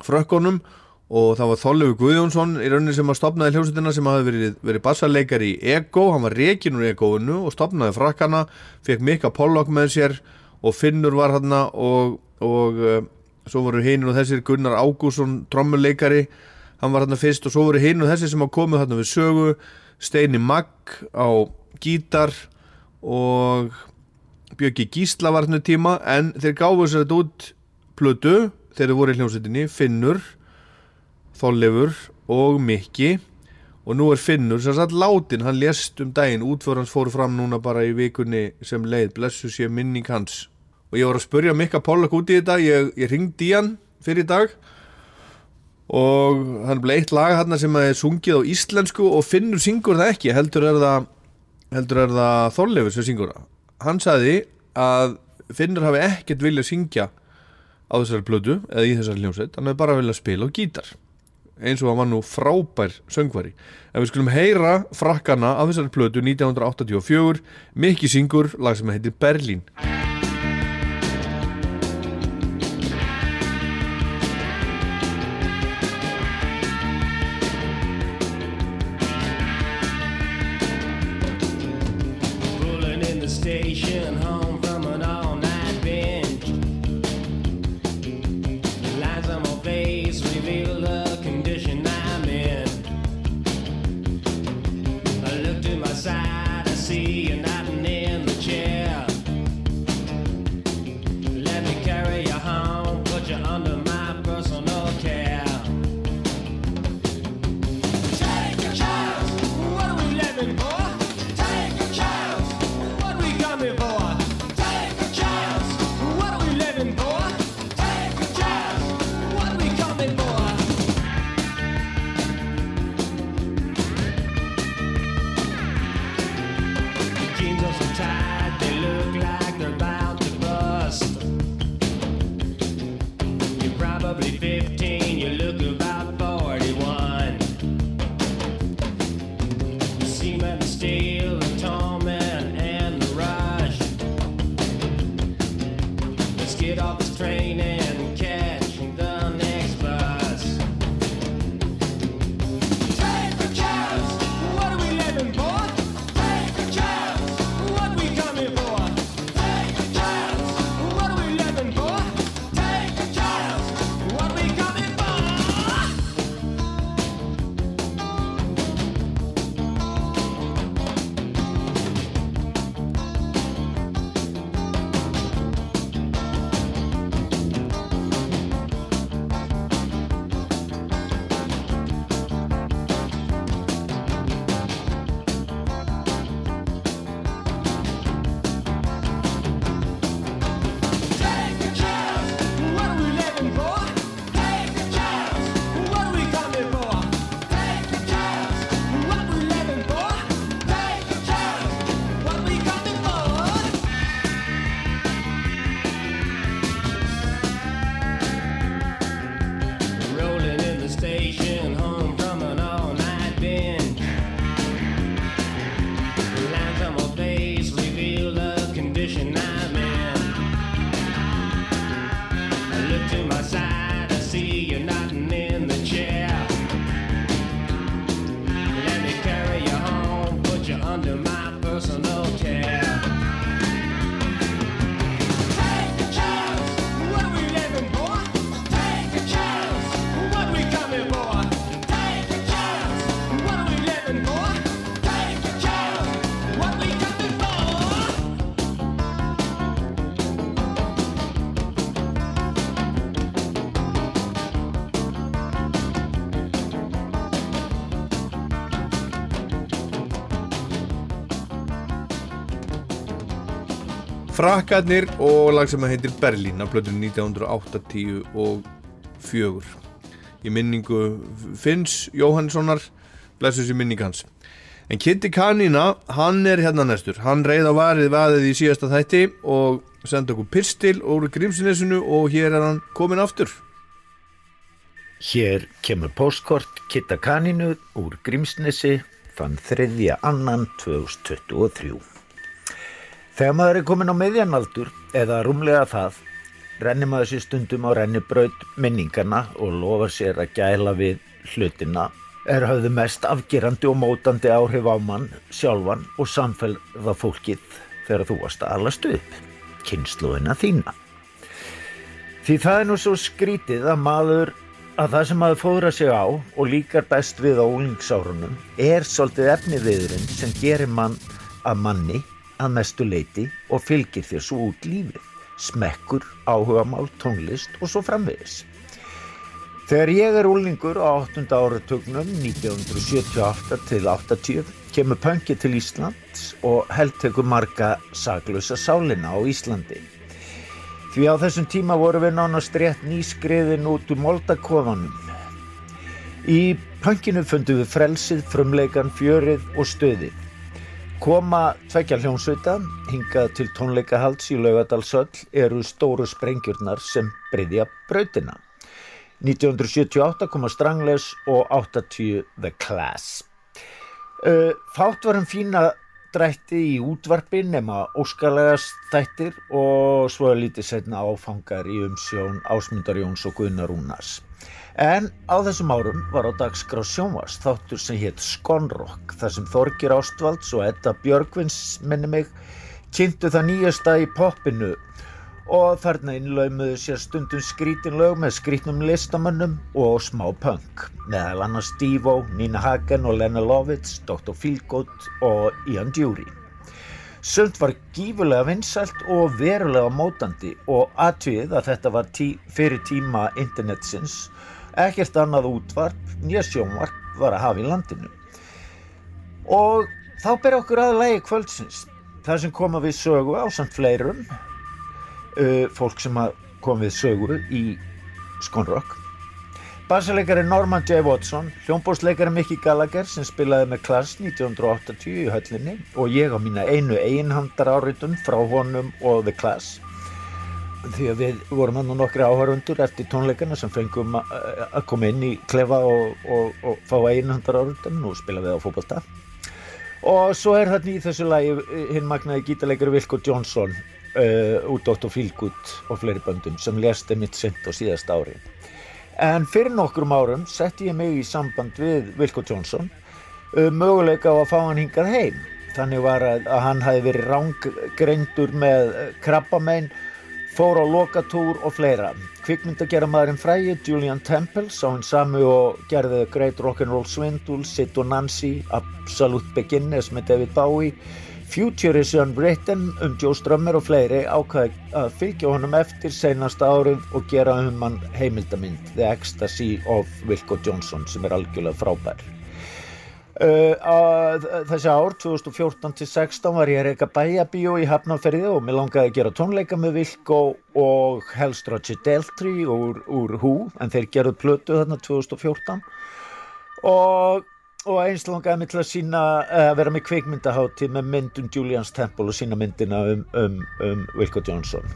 frökkunum og það var Þorleifur Guðjónsson í rauninni sem að stopnaði hljómsveitina sem hafi verið, verið bassarleikar í Ego, hann var rekin úr Egoinu og stopnaði frakkana, fekk Mika Pollock með sér og Finnur var hann og, og uh, svo voru hinn og þessir Gunnar Ágússon trommuleikari, hann var hann fyrst. Og svo voru hinn og þessir sem hafa komið hann við sögu, Steini Magg á gítar og Björki Gísla var hann tíma. En þeir gáðu sér þetta út plötu þegar þeir voru í hljómsveitinni, Finnur Þollefur og Mikki. Og nú er Finnur sem satt látin, hann lést um daginn. Útför hans fóru fram núna bara í vikunni sem leið, blessu sé minning hans. Og ég var að spurja Mikka Pollak út í þetta. Ég, ég ringdi í hann fyrir dag. Og hann bleið eitt lag hann sem er sungið á íslensku. Og Finnur syngur það ekki. Heldur er það, það Þollefur sem syngur það. Hann sagði að Finnur hafi ekkert viljað syngja á þessari plötu eða í þessari hljómsveit. Hann hefði bara viljað spila á gítar eins og hann var nú frábær söngvari. En við skulum heyra frakkana af þessari plötu 1984 Mikki syngur lag sem heitir Berlín Frakkarnir og lag sem heitir Berlín af blöður 1980 og fjögur í minningu Finns Jóhannssonar blessus í minning hans en Kitty Kanína, hann er hérna næstur hann reyð á varið vaðið í síðasta þætti og senda okkur pistil úr Grímsinesinu og hér er hann komin aftur Hér kemur postkort Kitta Kaninu úr Grímsnesi þann 3. annan 2023. Þegar maður er komin á meðjanaldur eða rúmlega það, rennir maður sér stundum á rennibraut minningarna og lofa sér að gæla við hlutina er höfðu mest afgerandi og mótandi áhrif á mann, sjálfan og samfélða fólkið þegar þú varst að alast upp, kynsluðina þína. Því það er nú svo skrítið að maður að það sem maður fóðra sig á og líkar best við á úlingsárunum er svolítið efniviðurinn sem gerir mann að manni að mestu leiti og fylgir þér svo út lífið, smekkur, áhugamál, tónlist og svo framvegis. Þegar ég er úlingur á 8. áratögnum 1978 til 80 kemur pöngið til Íslands og held tekur marga saglösa sálina á Íslandi. Því á þessum tíma voru við nánast rétt nýskriðin út úr moldakofanum. Í pönginu fundum við frelsið, frumleikan, fjörið og stöðið. Koma tveggja hljónsveita, hingað til tónleikahalds í Laugadalsöll eru stóru sprengjurnar sem breyðja brautina. 1978 koma Strangless og 80 The Class. Fátt varum fína drætti í útvarpi nema óskalegast þættir og svo er lítið setna áfangar í umsjón Ásmundar Jóns og Gunnar Rúnars. En á þessum árum var á dagskrá sjónvast þáttur sem hétt Skonrock þar sem Þorgir Ástvalds og Edda Björgvins minni mig kynntu það nýjasta í poppinu og þarna innlaumuðu sér stundum skrítin lög með skrítnum listamönnum og smá punk meðal annars Steve-O, Nina Hagen og Lena Lovitz, Dr. Feelgood og Ian Dury. Sumt var gífurlega vinsælt og verulega mótandi og atvið að þetta var tí fyrir tíma internetsins ekkert annað útvarp, nýja sjónvarp var að hafa í landinu. Og þá ber okkur að lægi kvöldsins, það sem koma við sögu á samt fleirum, uh, fólk sem kom við sögu í Skonrock. Bassaleikari Norman J. Watson, hljómbórsleikari Mickey Gallagher sem spilaði með Klass 1980 í höllinni og ég á mína einu einhandar áritun frá honum og The Class því að við vorum hann og nokkri áhörundur eftir tónleikana sem fengum að koma inn í klefa og, og, og fá einhandar áritun og spila við á fótbolta og svo er þarna í þessu lagi hinn magnaði gítarleikari Vilko Johnson uh, út Dr. Feelgood og fleiri böndum sem lést mitt sent á síðast ári en fyrir nokkrum árum setti ég mig í samband við Vilko Johnson uh, möguleika á að fá hann hingað heim þannig var að, að hann hafi verið rángreindur með krabbamein fór á lokatúr og fleira. Kvikmyndagerðamaðurinn frægi Julian Temple sá hinn sami og gerði Great Rock'n'Roll Swindle, Sid og Nancy Absolute Beginners með David Bowie Future is Unwritten um Joe Strummer og fleiri ákvaði að fylgja honum eftir seinasta árið og gera um hann heimildamind The Ecstasy of Wilco Johnson sem er algjörlega frábær Uh, þessi ár 2014 til 16 var ég að reyka bæjabíó í Hafnarferði og mér langaði að gera tónleika með Vilko og helst Roger Deltry úr, úr Who en þeir gerðu plötu þarna 2014 og, og eins langaði mig til að sína að vera með kvikmyndahátti með myndum Julians Temple og sína myndina um, um, um Vilko Johnson.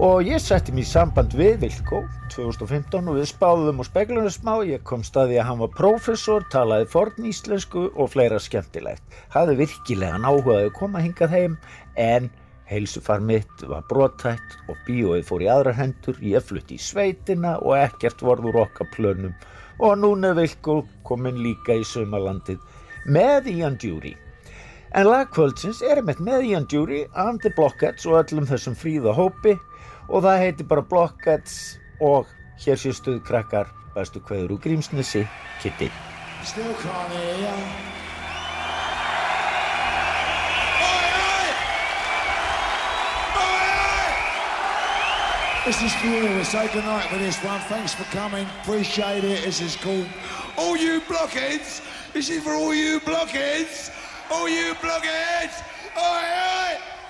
Og ég setti mér í samband við Vilko 2015 og við spáðum og speglunum smá, ég kom staði að hann var prófessor, talaði forn íslensku og fleira skemmtilegt. Hafði virkilega náhugaði að koma hingað heim en heilsufar mitt var brotætt og bíóið fór í aðrar hendur, ég flutti í sveitina og ekkert vorður okkar plönum og núna Vilko komin líka í sömalandið með Ian Dury. En lagkvöldsins er einmitt með Ian Dury, Andy Blockheads og öllum þessum fríða hópi og það heitir bara Blockheads og hér sé stuð krakkar bestu kveður úr Grímsnesi, Kitty. This is for you. We'll say goodnight with this one. Thanks for coming. Appreciate it. This is cool. All you blockheads. This is for all you blockheads. All you blockheads. Oi, oi.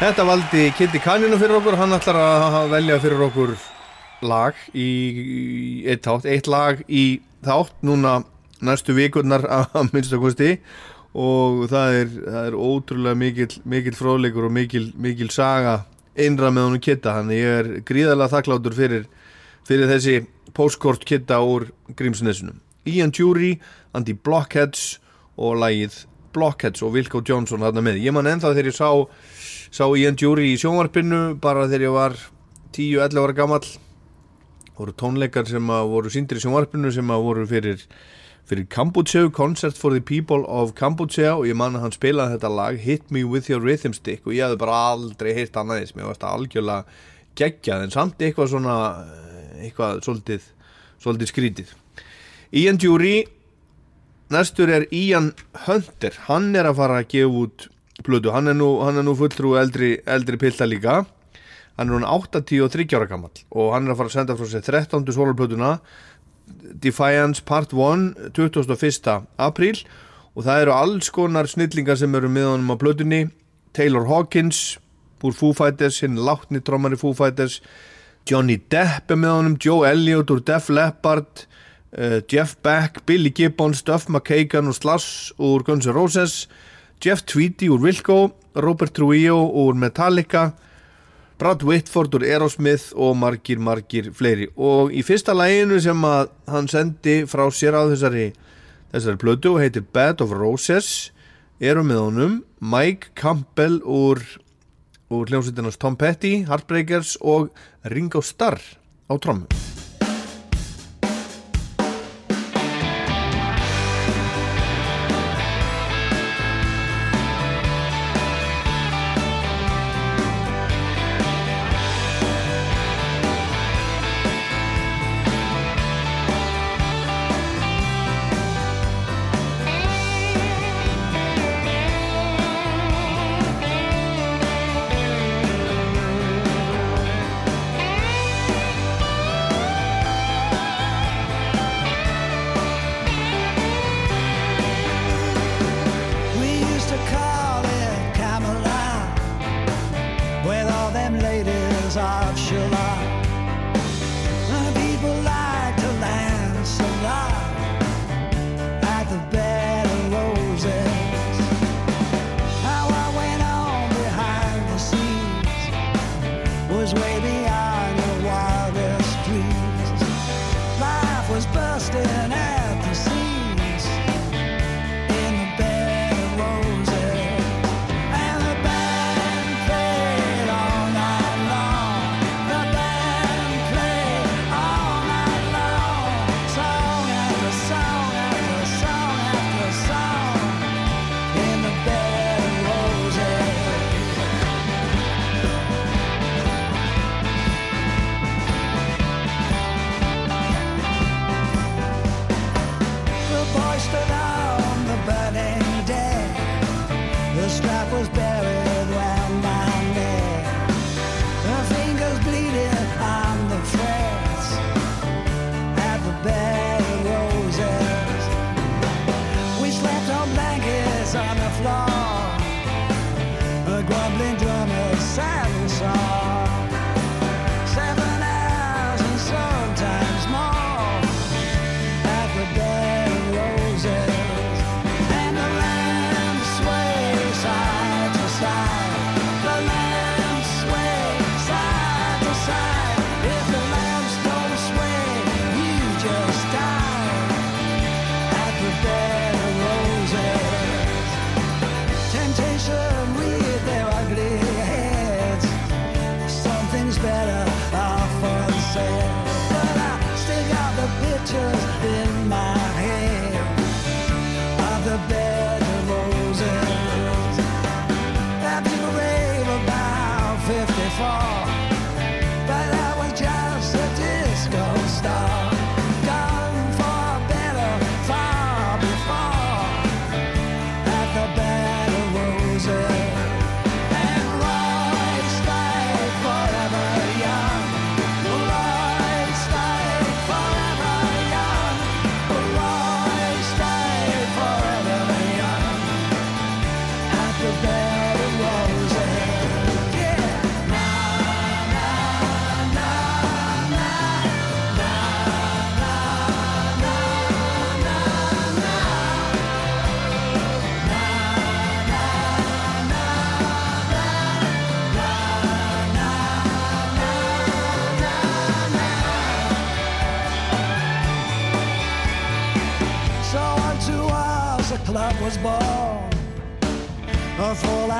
Þetta valdi Kitty Kaninu fyrir okkur, hann ætlar að velja fyrir okkur lag í, í eitt þátt, eitt lag í þátt núna næstu vikurnar að minnstakosti og það er, það er ótrúlega mikil, mikil fróðleikur og mikil, mikil saga einra með honum Kitta, hann er gríðarlega þakklátur fyrir, fyrir þessi postkort Kitta úr Grímsnesunum. Ian Jury, Andy Blockheads og lagið Blockheads og Wilco Johnson þarna með. Ég man ennþá þegar ég sá sá Ian Jury í sjónvarpinu bara þegar ég var 10-11 ára gammal voru tónleikar sem að voru síndir í sjónvarpinu sem að voru fyrir fyrir Kambudseu, Concert for the People of Kambudseu og ég man að hann spilaði þetta lag Hit Me With Your Rhythm Stick og ég hafði bara aldrei heyrt annað þess, mér varst að algjörlega geggjað en samt eitthvað svona eitthvað svolítið, svolítið skrítið. Ian Jury næstur er Ian Hunter. Hann er að fara að gefa út plötu, hann er nú, nú fulltrú eldri, eldri pilta líka hann er hún 83 ára gammal og hann er að fara að senda frá sér 13. sólarplötuna Defiance Part 1 21. apríl og það eru alls konar snillingar sem eru með honum á plötunni Taylor Hawkins úr Foo Fighters, hinn látni trómar í Foo Fighters Johnny Depp er með honum, Joe Elliott úr Def Leppard uh, Jeff Beck, Billy Gibbons, Duff McKagan og Slash úr Guns N' Roses Jeff Tweedy úr Wilco Robert Trujillo úr Metallica Brad Whitford úr Aerosmith og margir, margir fleiri. Og í fyrsta læginu sem hann sendi frá sér á þessari þessari plötu og heitir Bed of Roses eru með honum Mike Campbell úr úr hljómsveitinans Tom Petty, Heartbreakers og Ringo Starr á trommum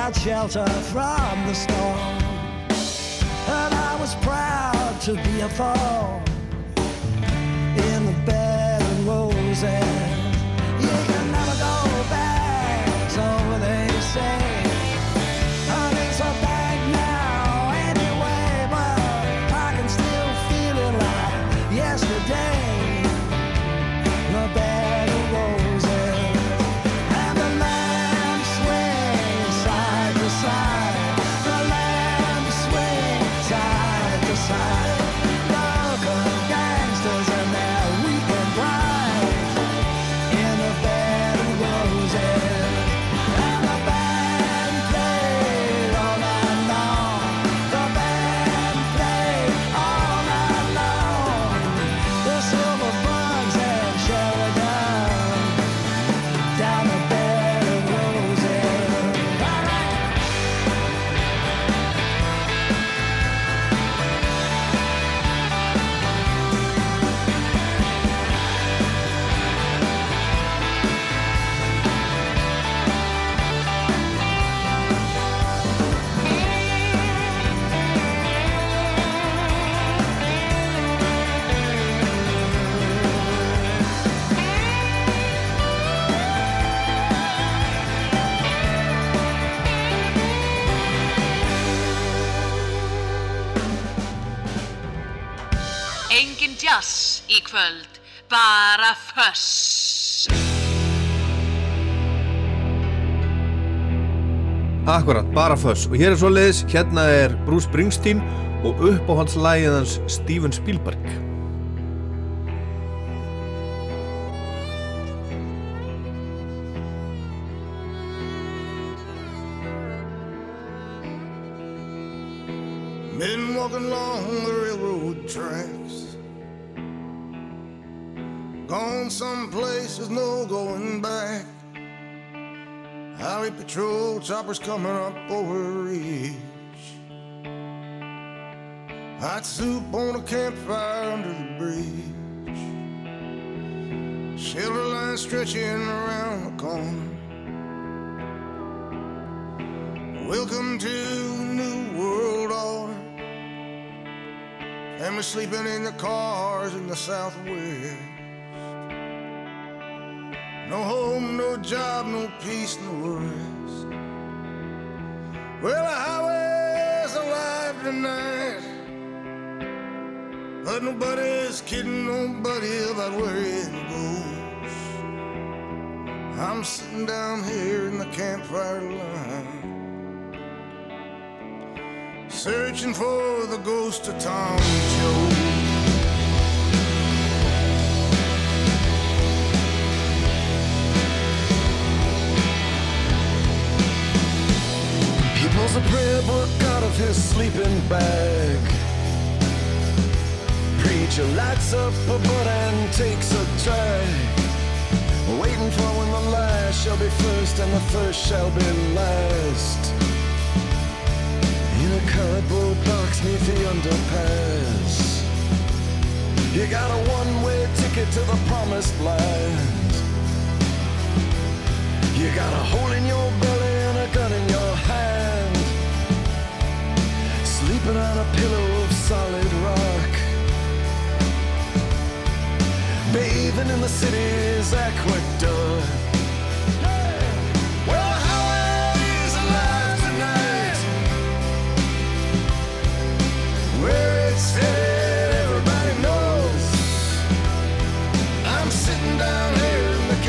fallout shelter from the storm. And I was proud to be a thorn Akkurat, bara föss. Og hér er svoleiðis, hérna er Bruce Springsteen og uppáhaldslægið hans Steven Spielberg. Coming up over. Hot soup on a campfire under the bridge. Silver line stretching around the corner. Welcome to new world order. Family sleeping in the cars in the southwest. No home, no job, no peace, no rest. Well, the highway's alive tonight. But nobody's kidding nobody about where it goes. I'm sitting down here in the campfire line. Searching for the ghost of Tom Jones. Book out of his sleeping bag. Preacher lights up a butt and takes a drag. Waiting for when the last shall be first and the first shall be last. In a cardboard box neath the underpass. You got a one-way ticket to the promised land. You got a hole in your belly On a pillow of solid rock. Bathing in the city's aqueduct. Well, how it is alive tonight. Where it's dead, everybody knows. I'm sitting down here in the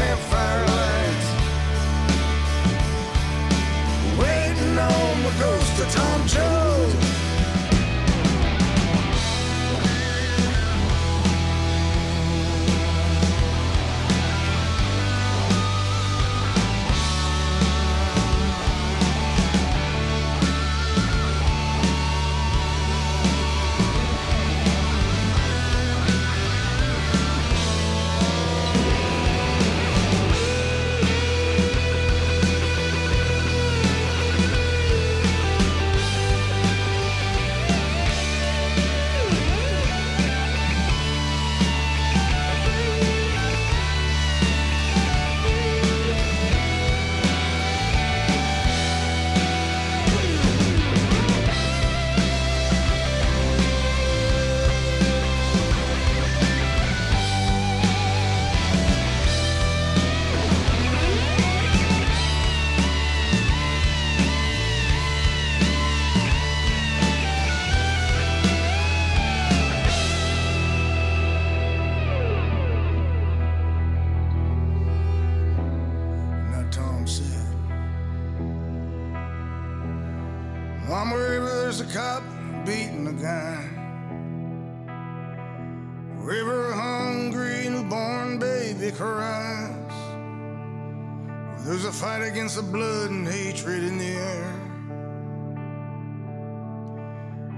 against the blood and hatred in the air.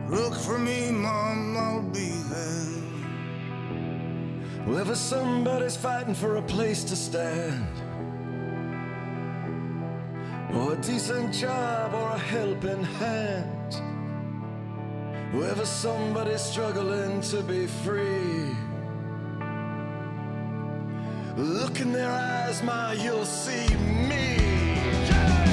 Look for me, Mom, I'll be there. Wherever somebody's fighting for a place to stand, or a decent job, or a helping hand. Wherever somebody's struggling to be free. Look in their eyes, Ma, you'll see me. Yeah.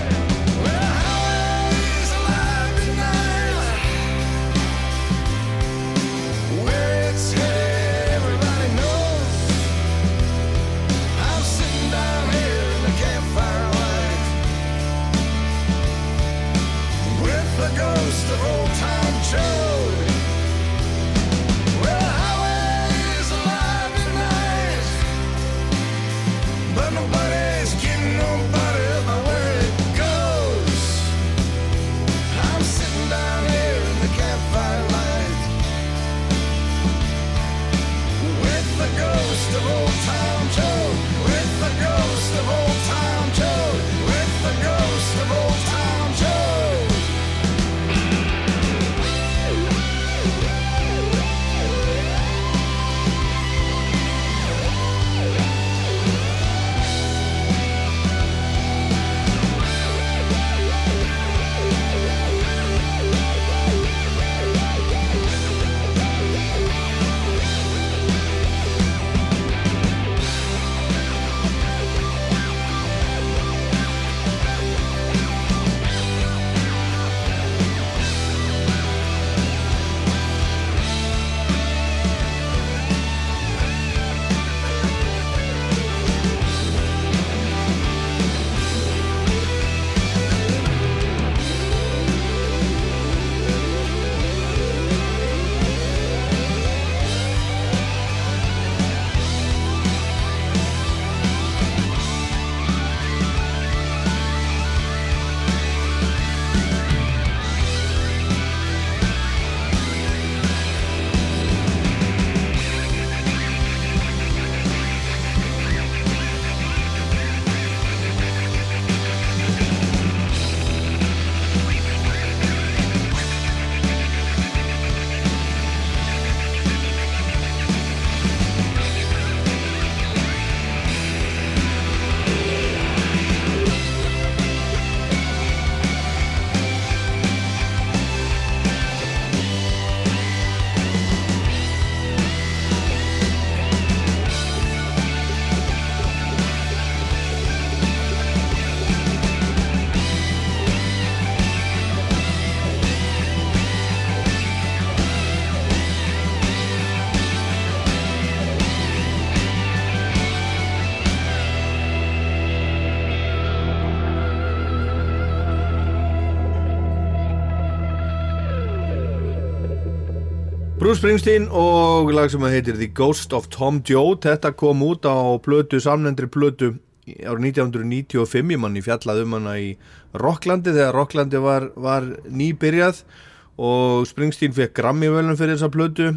Bruce Springsteen og lag sem heitir The Ghost of Tom Joad. Þetta kom út á plötu, samnendri plötu í- árið 1995 ég manni fjallað um hana í Rocklandi þegar Rocklandi var, var nýbyrjað og Springsteen fekk Grammy-völun fyrir þessa plötu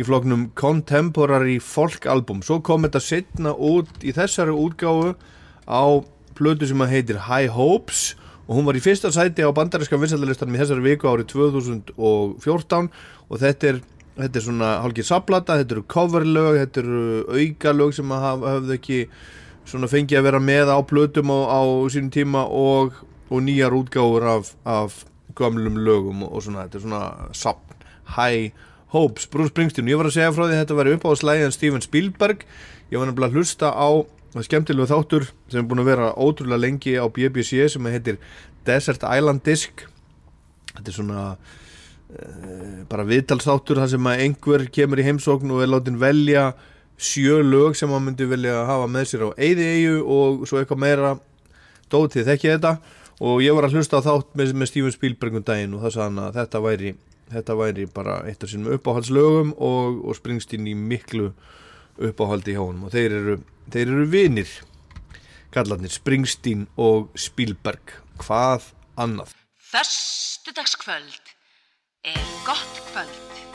í floknum Contemporary Folk Album. Svo kom þetta setna út í þessari útgáfu á plötu sem heitir High Hopes og hún var í fyrsta sæti á bandaríska vinsældalistanum í þessari viku árið 2014 og þetta er, þetta er svona hálfgeir saplata, þetta eru coverlög, þetta eru aukalög sem haf- höfðu ekki svona fengið að vera með á plötum á, á sínum tíma og, og nýjar útgáfur af, af gömlum lögum og, svona, þetta er svona sapn, High Hopes, Bruce Springsteen, ég var að segja frá því að þetta væri upp á slæðan Steven Spielberg. Ég var nefnilega að hlusta á skemmtilegu þáttur sem er búin að vera ótrúlega lengi á BBC sem heitir Desert Island Disc. Þetta er svona bara viðtalsþáttur þar sem að einhver kemur í heimsókn og er látin velja sjö lög sem hann myndi vilja hafa með sér á eyði eigu og svo eitthvað meira. Dótið þekki þetta? Og ég var að hlusta á þátt með, með Steven Spielberg um daginn og það sagði hann að þetta væri þetta væri bara eitt af sínum uppáhaldslögum og, og Springsteen í miklu uppáhaldi hjá honum. Og þeir eru, þeir eru vinir kallarnir Springsteen og Spielberg. Hvað annað? Föstudagskvöld er gott kvöld.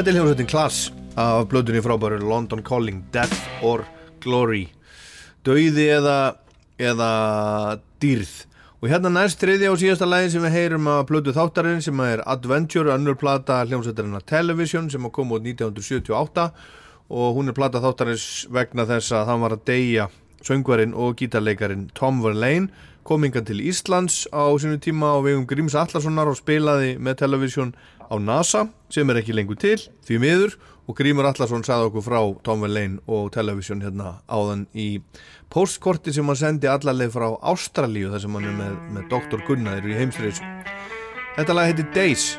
Þetta er hljómsveitin Klass af blöðunni frábæru London Calling Death or Glory. Dauði eða, eða dýrð. Og hérna næst þriðja og síðasta lægin sem við heyrum af blödu þáttarinn sem er Adventure önnur plata hljómsveitarinn Television sem kom út 1978 og hún er plata þáttarins vegna þess að hann var að deyja söngvarinn og gítarleikarin Tom Verlaine kom yngan til Íslands á sinu tíma á vegum Gríms Allarssonar og spilaði með Television á NASA sem er ekki lengur til því miður og Grímur Allarsson sagði okkur frá Tom Verlaine og Television hérna áðan í postkorti sem hann sendi allarleið frá Ástralíu þar sem hann er með, með Dr. Gunnar í heimsreysu. Þetta lag heitir Days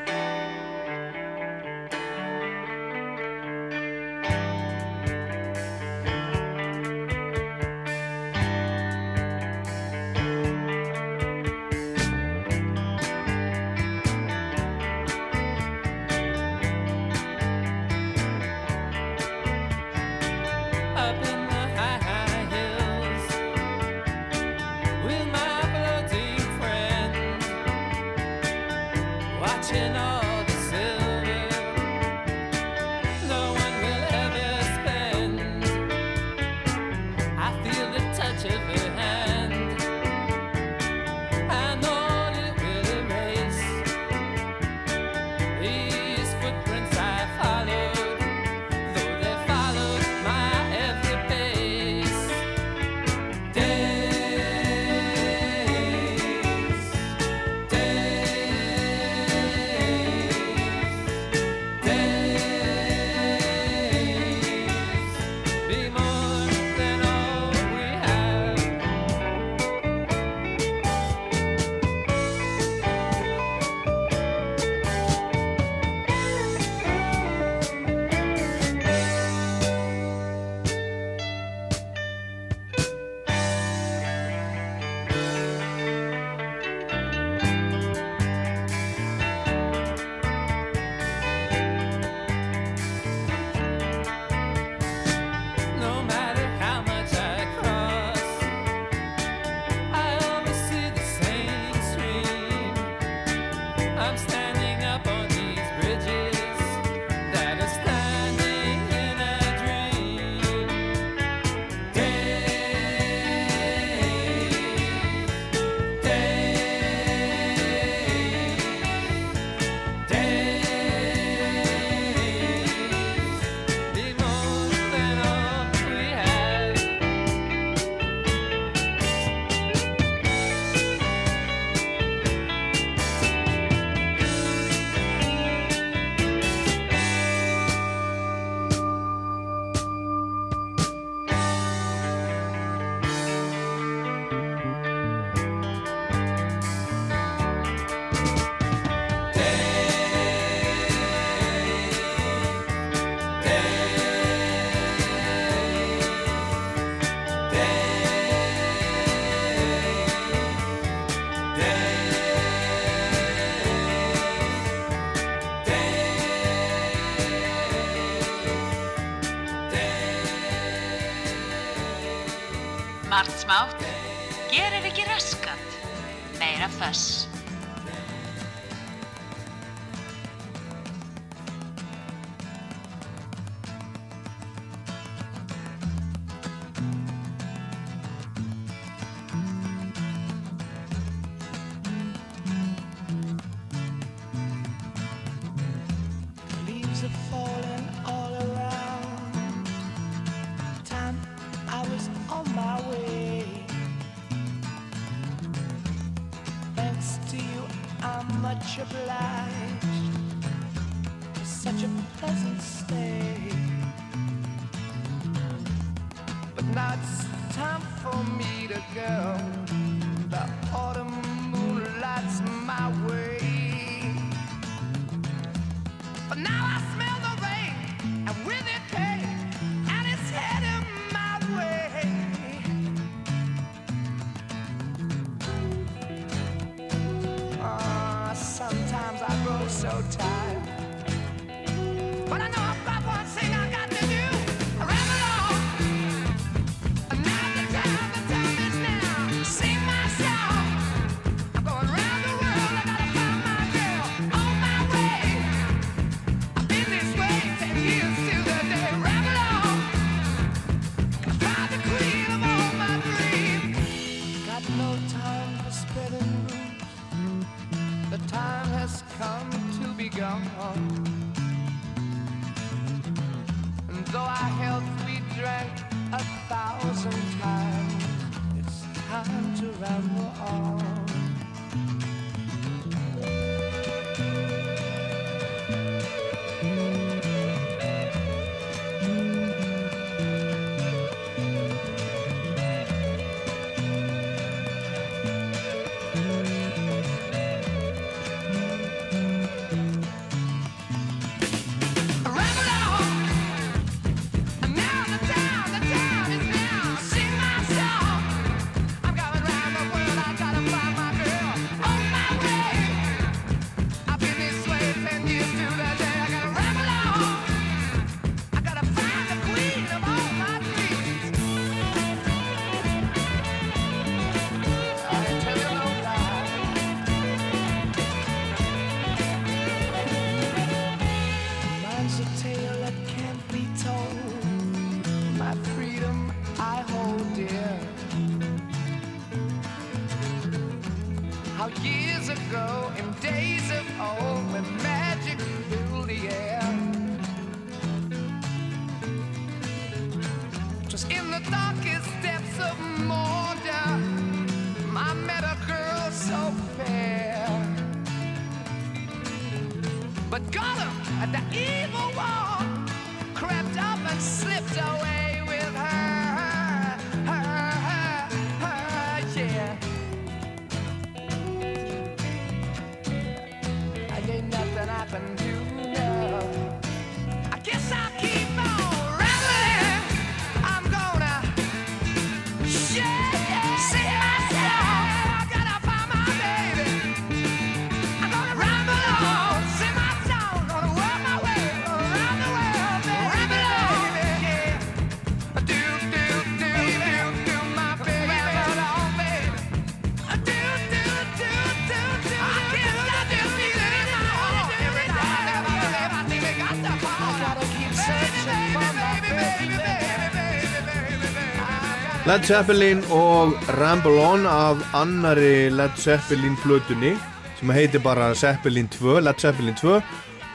Led Zeppelin og Ramble On af annari Led Zeppelin plötunni sem heitir bara Zeppelin 2, Led Zeppelin 2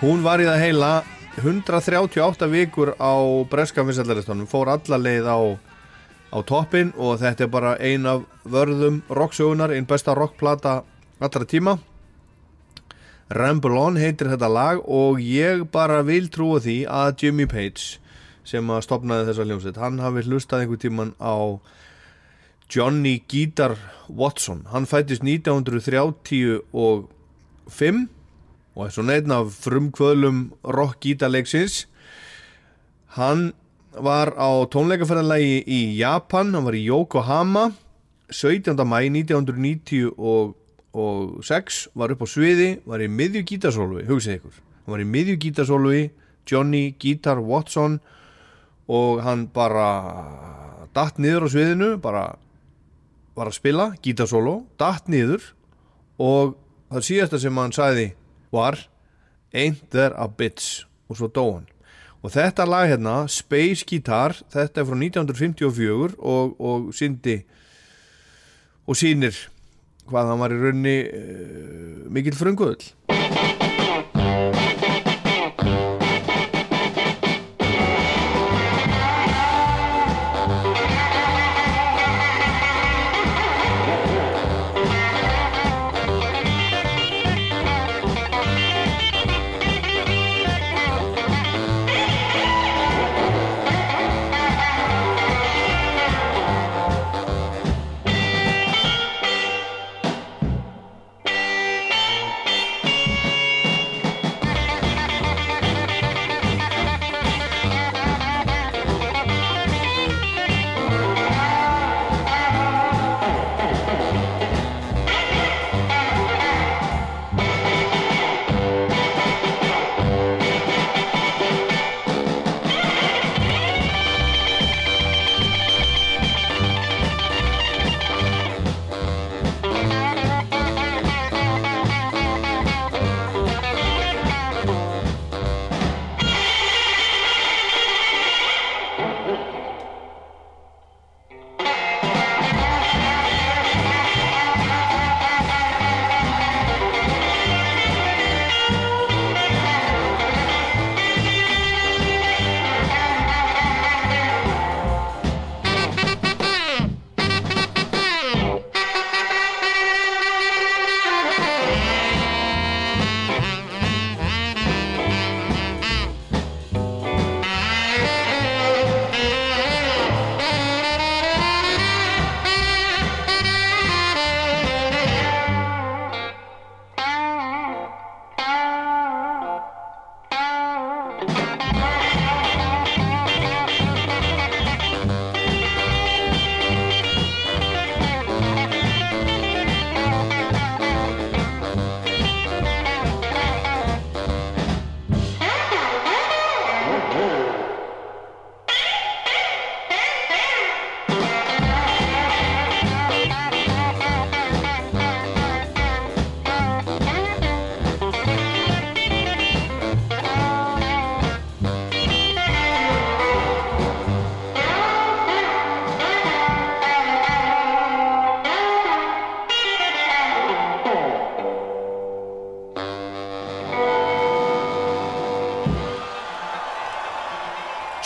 hún var í það heila 138 vikur á breska vinsællaristónum, fór alla leið á, á toppin og þetta er bara ein af vörðum rocksögunar, einn besta rockplata allra tíma. Ramble On heitir þetta lag og ég bara vil trúa því að Jimmy Page sem að stopnaði þessa hljómsveit. Hann hafi hlustað einhver tíman á Johnny Guitar Watson. Hann fættist 1935 og er svona einn af frumkvöðlum rock gítarleiksins. Hann var á tónleikaferðalagi í Japan hann var í Yokohama. 17. mæ 1996 var upp á sviði var í miðju gítarsólfi, hugsið ykkur hann var í miðju gítarsólfi Johnny Guitar Watson og hann bara datt niður á sviðinu bara var að spila gítarsólo, datt niður. Og það síðasta sem hann sagði var Ain't there a bitch? Og svo dó hann. Og þetta lag hérna, Space Guitar þetta er frá 1954 og, og syndi og sýnir hvað hann var í raunni uh, mikill frunguðull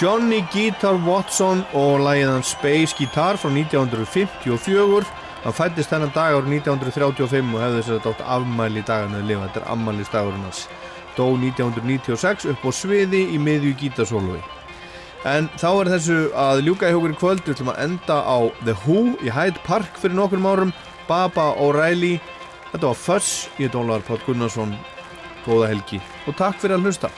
Johnny Guitar Watson og lagið hans Space Guitar frá 1954 hann fættist þennan dag árið 1935 og hefði þess að dátt afmæli í dagan að lifa, þetta er afmælistagurinn hans. Dó 1996 upp á sviði í miðju gítarsólui en þá er þessu að ljúka í hugur í kvöld. Við ætlum að enda á The Who í Hyde Park fyrir nokkrum árum. Baba O'Reilly. Þetta var Fuss, ég er Dólar Pátt Gunnarsson. Góða helgi og takk fyrir að hlusta